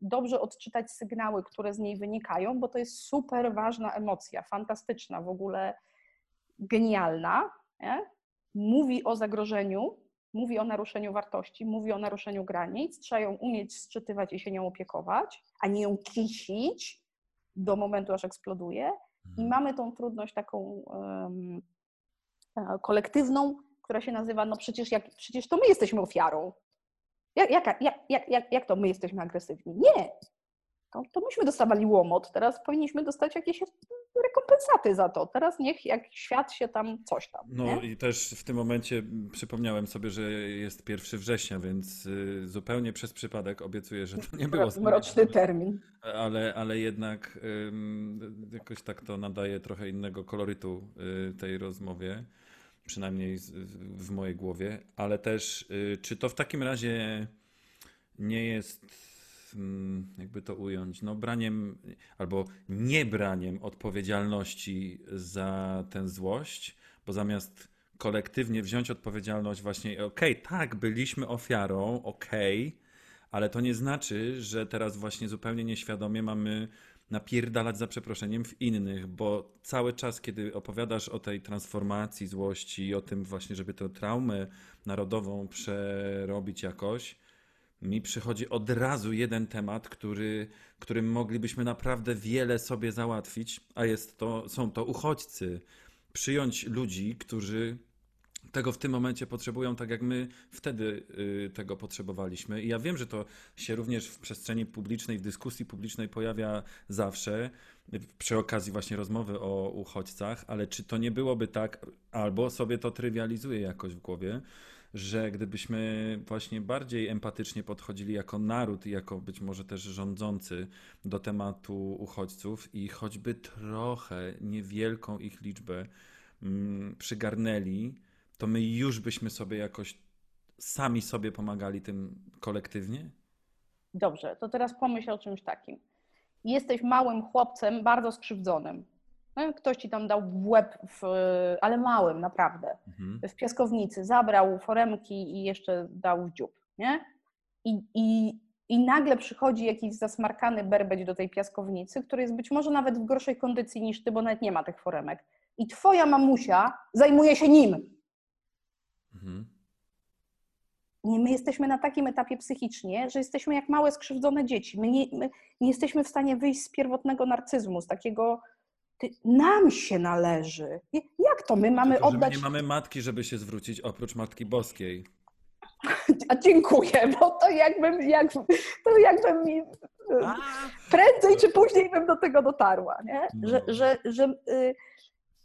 dobrze odczytać sygnały, które z niej wynikają, bo to jest super ważna emocja, fantastyczna, w ogóle genialna. Nie? Mówi o zagrożeniu, mówi o naruszeniu wartości, mówi o naruszeniu granic. Trzeba ją umieć sczytywać i się nią opiekować, a nie ją kisić do momentu, aż eksploduje. I Mhm. mamy tą trudność taką e, kolektywną, która się nazywa, no przecież, jak, przecież to my jesteśmy ofiarą. Jak, jak, jak, jak, jak to my jesteśmy agresywni? Nie. To, to myśmy dostawali łomot, teraz powinniśmy dostać jakieś rekompensaty za to. Teraz niech jak świat się tam coś tam. No nie? i też w tym momencie przypomniałem sobie, że jest 1 września, więc y, zupełnie przez przypadek obiecuję, że to nie było Mroczny termin. ale, ale jednak jakoś tak to nadaje trochę innego kolorytu y, tej rozmowie, przynajmniej w mojej głowie, ale też y, czy to w takim razie nie jest, mm, jakby to ująć, no braniem albo nie braniem odpowiedzialności za tę złość, bo zamiast kolektywnie wziąć odpowiedzialność właśnie, okej, tak, byliśmy ofiarą, okej, ale to nie znaczy, że teraz właśnie zupełnie nieświadomie mamy napierdalać za przeproszeniem w innych, bo cały czas, kiedy opowiadasz o tej transformacji złości i o tym właśnie, żeby tę traumę narodową przerobić jakoś, mi przychodzi od razu jeden temat, który, którym moglibyśmy naprawdę wiele sobie załatwić, a jest to, są to uchodźcy. Przyjąć ludzi, którzy tego w tym momencie potrzebują, tak jak my wtedy y, tego potrzebowaliśmy. I ja wiem, że to się również w przestrzeni publicznej, w dyskusji publicznej pojawia zawsze, przy okazji właśnie rozmowy o uchodźcach, ale czy to nie byłoby tak, albo sobie to trywializuję jakoś w głowie, że gdybyśmy właśnie bardziej empatycznie podchodzili jako naród jako być może też rządzący do tematu uchodźców i choćby trochę, niewielką ich liczbę mm, przygarnęli, to my już byśmy sobie jakoś sami sobie pomagali tym kolektywnie? Dobrze, to teraz pomyśl o czymś takim. Jesteś małym chłopcem, bardzo skrzywdzonym. No, ktoś ci tam dał w łeb, w, ale małym, naprawdę. Mhm. w piaskownicy, zabrał foremki i jeszcze dał w dziób, nie? I, i, I nagle przychodzi jakiś zasmarkany berbeć do tej piaskownicy, który jest być może nawet w gorszej kondycji niż ty, bo nawet nie ma tych foremek. I twoja mamusia zajmuje się nim. Mhm. Nie, my jesteśmy na takim etapie psychicznie, że jesteśmy jak małe skrzywdzone dzieci. My nie, my nie jesteśmy w stanie wyjść z pierwotnego narcyzmu, z takiego ty, nam się należy. Jak to my mamy Tylko, że my oddać? nie mamy matki, żeby się zwrócić oprócz Matki Boskiej. A dziękuję, bo to jakbym, jak, to jakbym mi prędzej czy później bym do tego dotarła, nie? Że, No. że, że y, d-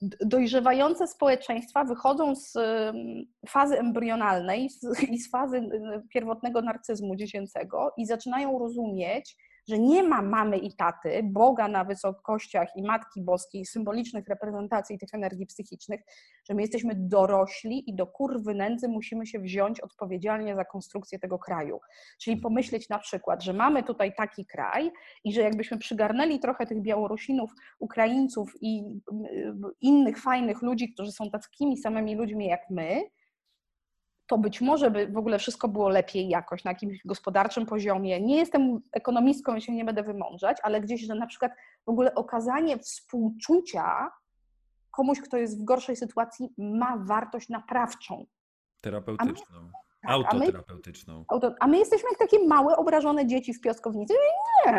dojrzewające społeczeństwa wychodzą z ym, fazy embrionalnej i z fazy y, pierwotnego narcyzmu dziecięcego i zaczynają rozumieć, że nie ma mamy i taty, Boga na wysokościach i Matki Boskiej, symbolicznych reprezentacji tych energii psychicznych, że my jesteśmy dorośli i do kurwy nędzy musimy się wziąć odpowiedzialnie za konstrukcję tego kraju. Czyli pomyśleć na przykład, że mamy tutaj taki kraj i że jakbyśmy przygarnęli trochę tych Białorusinów, Ukraińców i y, innych fajnych ludzi, którzy są takimi samymi ludźmi jak my, to być może by w ogóle wszystko było lepiej jakoś na jakimś gospodarczym poziomie. Nie jestem ekonomistką się nie będę wymądrzać, ale gdzieś, że na przykład w ogóle okazanie współczucia komuś, kto jest w gorszej sytuacji, ma wartość naprawczą. Terapeutyczną. tak, a my- Autoterapeutyczną. A my jesteśmy jak takie małe, obrażone dzieci w piaskownicy. Nie,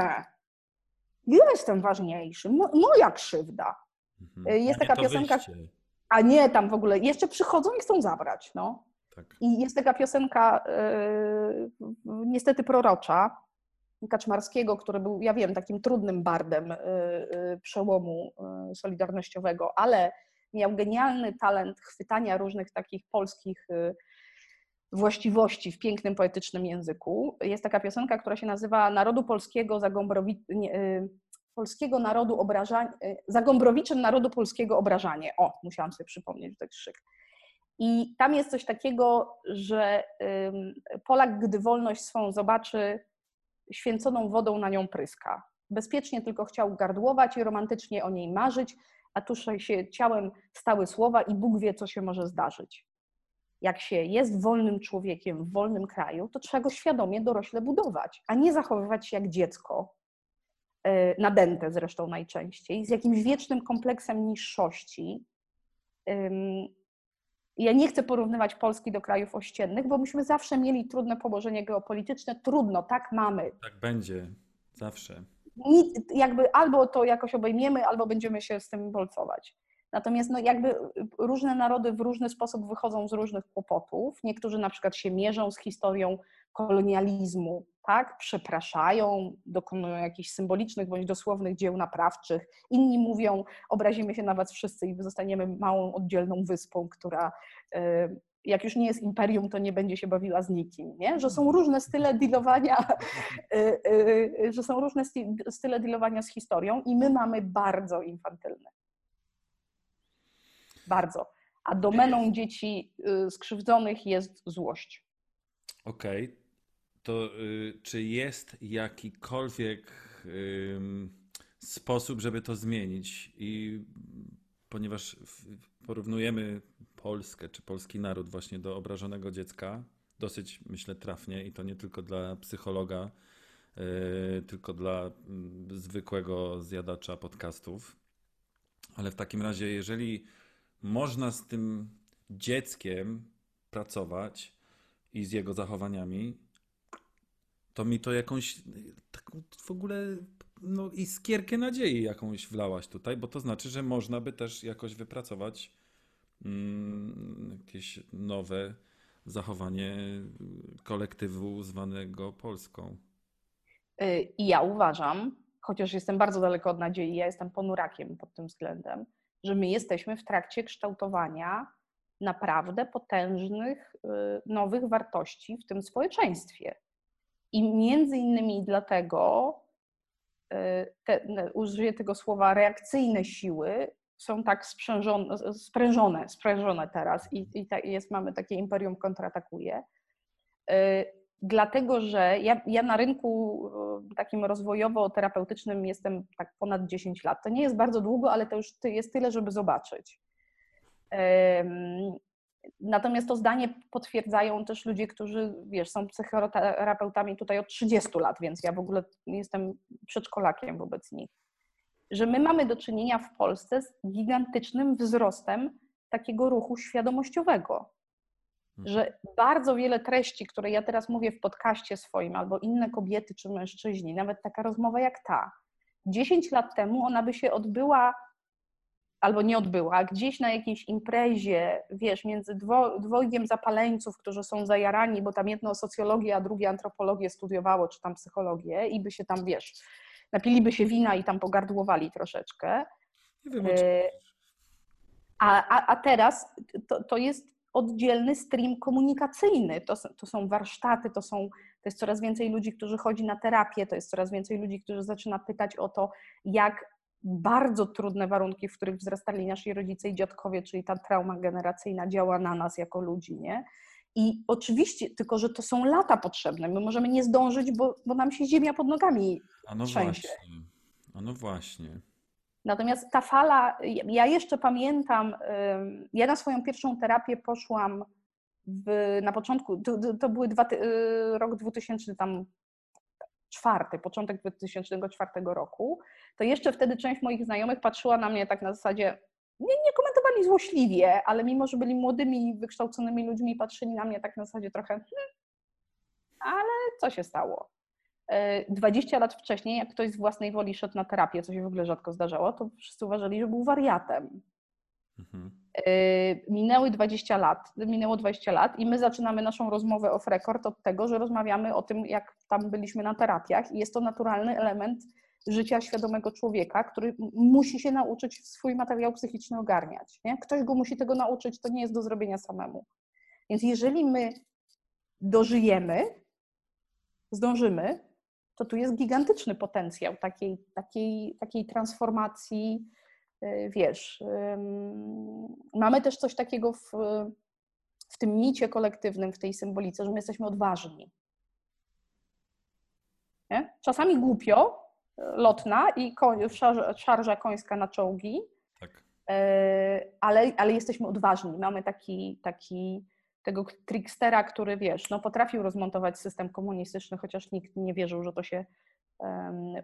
ja jestem ważniejszy, mo- moja krzywda. Mhm. Jest taka piosenka- wyjście. A nie tam w ogóle, jeszcze przychodzą i chcą zabrać. No. Tak. I jest taka piosenka yy, niestety prorocza Kaczmarskiego, który był, ja wiem, takim trudnym bardem yy, yy, przełomu yy, solidarnościowego, ale miał genialny talent chwytania różnych takich polskich yy, właściwości w pięknym, poetycznym języku. Jest taka piosenka, która się nazywa Narodu Polskiego za Gąbrowi... nie, yy, Polskiego Narodu obrażanie, Narodu Polskiego obrażanie. O, musiałam sobie przypomnieć tak szyk. I tam jest coś takiego, że Polak, gdy wolność swą zobaczy, święconą wodą na nią pryska. Bezpiecznie tylko chciał gardłować i romantycznie o niej marzyć, a tuż się ciałem stały słowa i Bóg wie, co się może zdarzyć. Jak się jest wolnym człowiekiem w wolnym kraju, to trzeba go świadomie dorośle budować, a nie zachowywać się jak dziecko, yy, nadęte zresztą najczęściej, z jakimś wiecznym kompleksem niższości. Ja nie chcę porównywać Polski do krajów ościennych, bo myśmy zawsze mieli trudne położenie geopolityczne. Trudno, tak mamy. Tak będzie. Zawsze. Nic, jakby albo to jakoś obejmiemy, albo będziemy się z tym bolcować. Natomiast no jakby różne narody w różny sposób wychodzą z różnych kłopotów. Niektórzy na przykład się mierzą z historią kolonializmu, tak? Przepraszają, dokonują jakichś symbolicznych bądź dosłownych dzieł naprawczych. Inni mówią, obrazimy się na was wszyscy i zostaniemy małą, oddzielną wyspą, która e, jak już nie jest imperium, to nie będzie się bawiła z nikim, nie? Że są różne style dealowania, e, e, że są różne style dealowania z historią i my mamy bardzo infantylne. Bardzo. A domeną dzieci y, skrzywdzonych jest złość. Okej. To y, czy jest jakikolwiek ym, sposób, żeby to zmienić? I ponieważ porównujemy Polskę czy polski naród właśnie do obrażonego dziecka, dosyć myślę trafnie i to nie tylko dla psychologa, y, tylko dla mm, zwykłego zjadacza podcastów. Ale w takim razie, jeżeli można z tym dzieckiem pracować i z jego zachowaniami, to mi to jakąś taką w ogóle no, iskierkę nadziei jakąś wlałaś tutaj, bo to znaczy, że można by też jakoś wypracować mm, jakieś nowe zachowanie kolektywu zwanego Polską. Y, I ja uważam, chociaż jestem bardzo daleko od nadziei, ja jestem ponurakiem pod tym względem, że my jesteśmy w trakcie kształtowania naprawdę potężnych, y, nowych wartości w tym społeczeństwie. I między innymi dlatego, y, te, użyję tego słowa, reakcyjne siły są tak sprzężone, sprężone, sprężone teraz i, i jest, mamy takie imperium kontratakuje. Y, Dlatego, że ja, ja na rynku y, takim rozwojowo-terapeutycznym jestem tak ponad 10 lat. To nie jest bardzo długo, ale to już jest tyle, żeby zobaczyć. Natomiast to zdanie potwierdzają też ludzie, którzy, wiesz, są psychoterapeutami tutaj od 30 lat, więc ja w ogóle jestem przedszkolakiem wobec nich. Że my mamy do czynienia w Polsce z gigantycznym wzrostem takiego ruchu świadomościowego że bardzo wiele treści, które ja teraz mówię w podcaście swoim, albo inne kobiety czy mężczyźni, nawet taka rozmowa jak ta, 10 lat temu ona by się odbyła, albo nie odbyła, a gdzieś na jakiejś imprezie, wiesz, między dwo, dwojgiem zapaleńców, którzy są zajarani, bo tam jedno socjologię, a drugie antropologię studiowało, czy tam psychologię i by się tam, wiesz, napiliby się wina i tam pogardłowali troszeczkę. Nie wiem, czym A, a, a teraz to, to jest oddzielny stream komunikacyjny. To, to są warsztaty, to, są, to jest coraz więcej ludzi, którzy chodzi na terapię, to jest coraz więcej ludzi, którzy zaczyna pytać o to, jak bardzo trudne warunki, w których wzrastali nasi rodzice i dziadkowie, czyli ta trauma generacyjna działa na nas jako ludzi, nie? I oczywiście, tylko że to są lata potrzebne. My możemy nie zdążyć, bo, bo nam się ziemia pod nogami A no trzęsie. właśnie. A no właśnie. Natomiast ta fala, ja jeszcze pamiętam, ja na swoją pierwszą terapię poszłam w, na początku, to, to- były dwa, y, rok 2000 tam czwarty, początek 2004 roku, to jeszcze wtedy część moich znajomych patrzyła na mnie tak na zasadzie, nie, nie komentuj wyglądali złośliwie, ale mimo, że byli młodymi, wykształconymi ludźmi, patrzyli na mnie tak na zasadzie trochę, hmm, ale co się stało? 20 e, lat wcześniej, jak ktoś z własnej woli szedł na terapię, co się w ogóle rzadko zdarzało, to wszyscy uważali, że był wariatem. Mhm. E, minęły 20 lat, minęło 20 lat i my zaczynamy naszą rozmowę off record od tego, że rozmawiamy o tym, jak tam byliśmy na terapiach i jest to naturalny element życia świadomego człowieka, który musi się nauczyć swój materiał psychiczny ogarniać. Nie? Ktoś go musi tego nauczyć, to nie jest do zrobienia samemu. Więc jeżeli my dożyjemy, zdążymy, to tu jest gigantyczny potencjał takiej, takiej, takiej transformacji, y, wiesz. Mamy też coś takiego w, w tym micie kolektywnym, w tej symbolice, że my jesteśmy odważni. Nie? Czasami głupio, lotna i koń, szarża końska na czołgi, tak. E, ale, ale jesteśmy odważni. Mamy taki, taki tego trickstera, który wiesz, no potrafił rozmontować system komunistyczny, chociaż nikt nie wierzył, że to się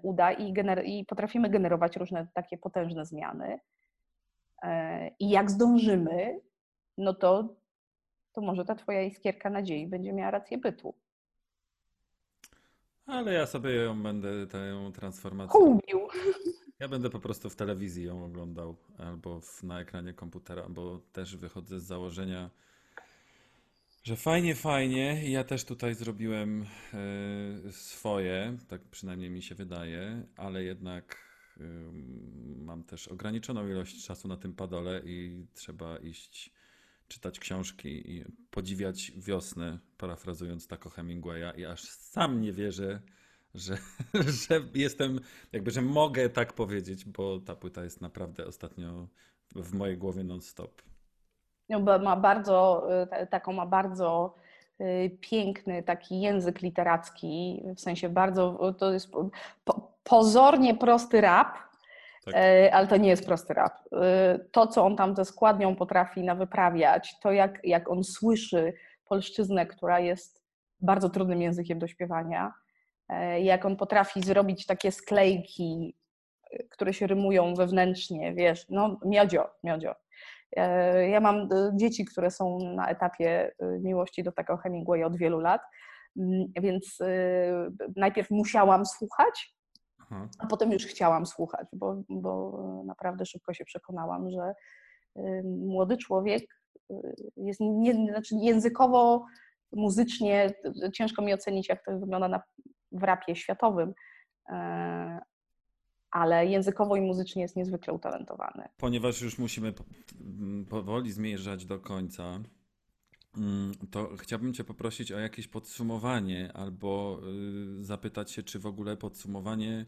uda i, gener- i potrafimy generować różne takie potężne zmiany. E, I jak zdążymy, no to, to może ta twoja iskierka nadziei będzie miała rację bytu. Ale ja sobie ją będę, tę transformację. Kubił. Ja będę po prostu w telewizji ją oglądał albo w, na ekranie komputera, bo też wychodzę z założenia, że fajnie, fajnie. Ja też tutaj zrobiłem y, swoje, tak przynajmniej mi się wydaje, ale jednak y, mam też ograniczoną ilość czasu na tym padole i trzeba iść czytać książki i podziwiać wiosnę, parafrazując tako Hemingwaya i aż sam nie wierzę, że, że jestem, jakby, że mogę tak powiedzieć, bo ta płyta jest naprawdę ostatnio w mojej głowie non-stop. No, ma bardzo, y, taką ma bardzo y, piękny taki język literacki, w sensie bardzo, to jest pozornie prosty rap, tak. Ale to nie jest prosty rap. To, co on tam ze składnią potrafi nawyprawiać, to jak, jak on słyszy polszczyznę, która jest bardzo trudnym językiem do śpiewania, e, jak on potrafi zrobić takie sklejki, które się rymują wewnętrznie, wiesz, no miodzio, miodzio. Ja mam dzieci, które są na etapie miłości do takiego Hemingwaya od wielu lat, mm, więc najpierw musiałam słuchać. A potem już chciałam słuchać, bo, bo naprawdę szybko się przekonałam, że młody człowiek jest nie, znaczy językowo, muzycznie, ciężko mi ocenić, jak to wygląda na, w rapie światowym, e, ale językowo i muzycznie jest niezwykle utalentowany. Ponieważ już musimy powoli zmierzać do końca, mm, to chciałbym Cię poprosić o jakieś podsumowanie albo y, zapytać się, czy w ogóle podsumowanie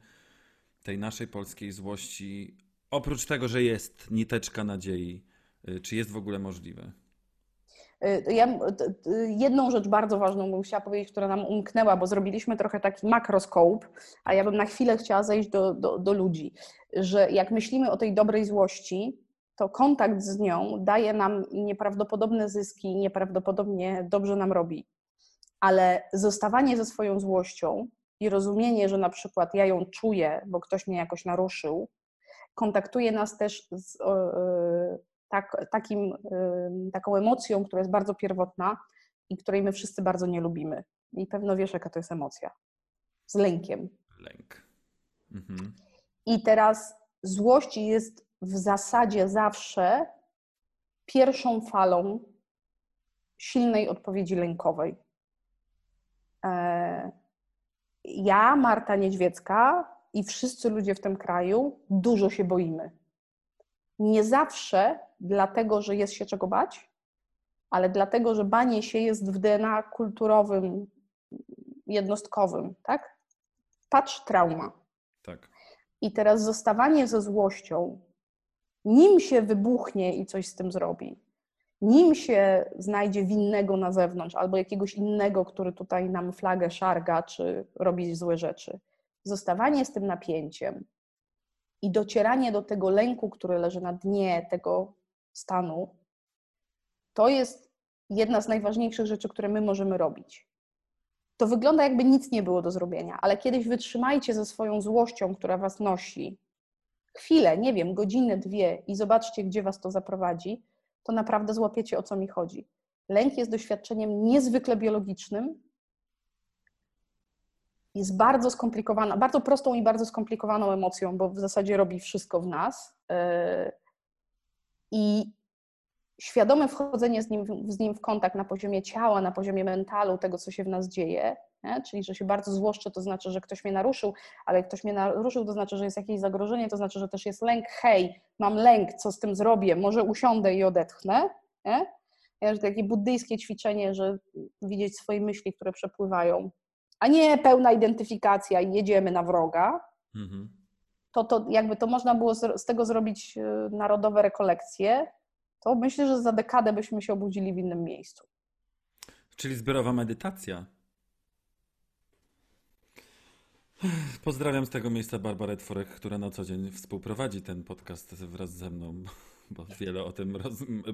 tej naszej polskiej złości, oprócz tego, że jest niteczka nadziei, y, czy jest w ogóle możliwe? Y, ja jedną rzecz bardzo ważną bym chciała powiedzieć, która nam umknęła, bo zrobiliśmy trochę taki makroskop, a ja bym na chwilę chciała zejść do, do, do ludzi, że jak myślimy o tej dobrej złości, to kontakt z nią daje nam nieprawdopodobne zyski, nieprawdopodobnie dobrze nam robi. Ale zostawanie ze swoją złością i rozumienie, że na przykład ja ją czuję, bo ktoś mnie jakoś naruszył, kontaktuje nas też z e, tak, takim, taką emocją, która jest bardzo pierwotna i której my wszyscy bardzo nie lubimy. I pewno wiesz, jaka to jest emocja. Z lękiem. Lęk. Mhm. I teraz złość jest w zasadzie zawsze pierwszą falą silnej odpowiedzi lękowej. E, ja, Marta Niedźwiecka i wszyscy ludzie w tym kraju dużo się boimy. Nie zawsze dlatego, że jest się czego bać, ale dlatego, że banie się jest w DNA kulturowym, jednostkowym, tak? Patrz trauma. Tak. I teraz zostawanie ze złością, nim się wybuchnie i coś z tym zrobi, nim się znajdzie winnego na zewnątrz albo jakiegoś innego, który tutaj nam flagę szarga czy robi złe rzeczy, zostawanie z tym napięciem i docieranie do tego lęku, który leży na dnie tego stanu, to jest jedna z najważniejszych rzeczy, które my możemy robić. To wygląda, jakby nic nie było do zrobienia, ale kiedyś wytrzymajcie ze swoją złością, która was nosi, chwilę, nie wiem, godzinę, dwie i zobaczcie, gdzie was to zaprowadzi, to naprawdę złapiecie, o co mi chodzi. Lęk jest doświadczeniem niezwykle biologicznym, jest bardzo skomplikowana, bardzo prostą i bardzo skomplikowaną emocją, bo w zasadzie robi wszystko w nas. Yy, I świadome wchodzenie z nim, z nim w kontakt na poziomie ciała, na poziomie mentalu, tego, co się w nas dzieje, nie? czyli że się bardzo złoszczę, to znaczy, że ktoś mnie naruszył, ale jak ktoś mnie naruszył, to znaczy, że jest jakieś zagrożenie, to znaczy, że też jest lęk, hej, mam lęk, co z tym zrobię, może usiądę i odetchnę. Nie? Ja, takie buddyjskie ćwiczenie, że widzieć swoje myśli, które przepływają, a nie pełna identyfikacja i jedziemy na wroga, Mhm. to, to jakby to można było z, z tego zrobić y, narodowe rekolekcje, to myślę, że za dekadę byśmy się obudzili w innym miejscu. Czyli zbiorowa medytacja. Pozdrawiam z tego miejsca Barbarę Tworek, która na co dzień współprowadzi ten podcast wraz ze mną, bo wiele o tym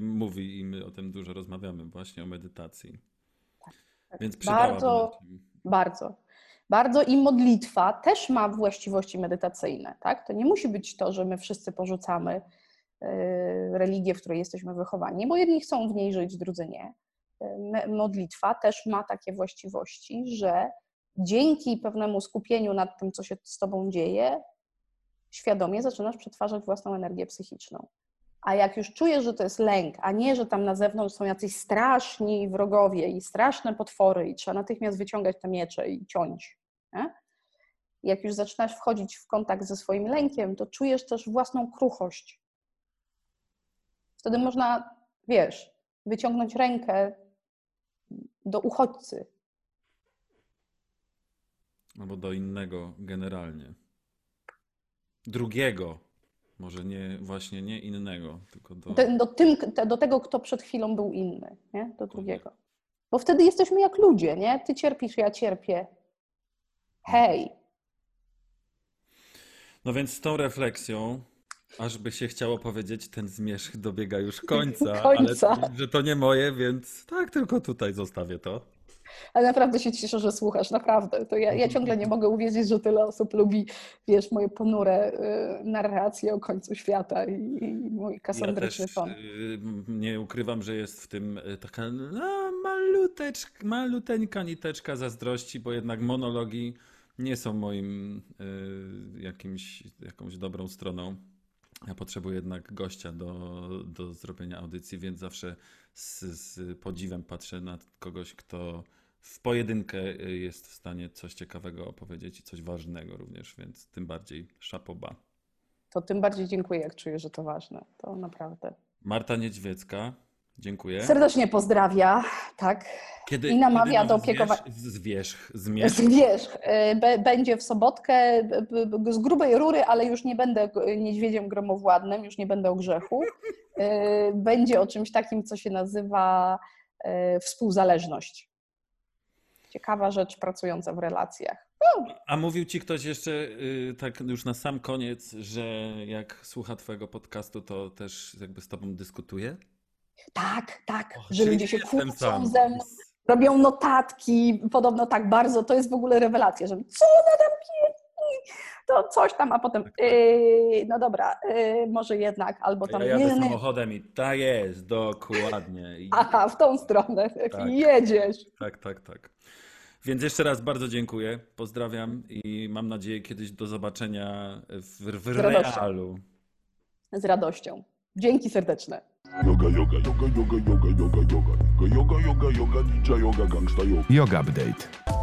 mówi i my o tym dużo rozmawiamy, właśnie o medytacji. Więc przydałaby Bardzo, nam się. Bardzo. Bardzo i modlitwa też ma właściwości medytacyjne. Tak? To nie musi być to, że my wszyscy porzucamy y, religię, w której jesteśmy wychowani, bo jedni chcą w niej żyć, drudzy nie. Modlitwa też ma takie właściwości, że dzięki pewnemu skupieniu nad tym, co się z tobą dzieje, świadomie zaczynasz przetwarzać własną energię psychiczną. A jak już czujesz, że to jest lęk, a nie, że tam na zewnątrz są jacyś straszni wrogowie i straszne potwory i trzeba natychmiast wyciągać te miecze i ciąć. Nie? Jak już zaczynasz wchodzić w kontakt ze swoim lękiem, to czujesz też własną kruchość. Wtedy można, wiesz, wyciągnąć rękę do uchodźcy. Albo do innego generalnie. Drugiego. Może nie, właśnie nie innego, tylko do... Do, do, tym, do tego, kto przed chwilą był inny, nie? do drugiego. Bo wtedy jesteśmy jak ludzie, nie? Ty cierpisz, ja cierpię. Hej, No więc z tą refleksją, aż by się chciało powiedzieć, ten zmierzch dobiega już końca, Końca. ale że to nie moje, więc tak, tylko tutaj zostawię to. Ale naprawdę się cieszę, że słuchasz, naprawdę. To ja, ja ciągle nie mogę uwierzyć, że tyle osób lubi, wiesz, moje ponure y, narracje o końcu świata i, i mój Ja kasandryczny też ton. y, nie ukrywam, że jest w tym y, taka no, maluteczk, maluteńka niteczka zazdrości, bo jednak monologi nie są moim y, jakimś, jakąś dobrą stroną. Ja potrzebuję jednak gościa do, do zrobienia audycji, więc zawsze z, z podziwem patrzę na kogoś, kto w pojedynkę y, jest w stanie coś ciekawego opowiedzieć i coś ważnego również, więc tym bardziej szapoba. To tym bardziej dziękuję, jak czuję, że to ważne. To naprawdę. Marta Niedźwiecka, dziękuję. Serdecznie pozdrawia, tak. Kiedy, I namawia kiedy do nowy opiekowa- Zwierz, zwierz, zmierzch. Zwierz, y, będzie w sobotkę z grubej rury, ale już nie będę niedźwiedziem gromowładnym, już nie będę o grzechu. Y, Będzie o czymś takim, co się nazywa współzależność. Ciekawa rzecz pracująca w relacjach. A mówił ci ktoś jeszcze, y, tak już na sam koniec, że jak słucha twojego podcastu, to też jakby z tobą dyskutuje? Tak, tak, Och, że ludzie się kłócą ze mną, robią notatki, podobno tak bardzo, to jest w ogóle rewelacja, że co ona tam pierdzi, to coś tam, a potem, yy, no dobra, yy, może jednak, albo tam, ja jadę nie, samochodem i tak jest, dokładnie. I, aha, w tą stronę, Tak. jedziesz. Tak, tak, tak. Więc jeszcze raz bardzo dziękuję, pozdrawiam i mam nadzieję kiedyś do zobaczenia w, w realu. Z radością. Dzięki serdeczne. Yoga, yoga, yoga, yoga, yoga, yoga, yoga, yoga, yoga, yoga, yoga, ninja yoga, gangsta yoga. Yoga Update.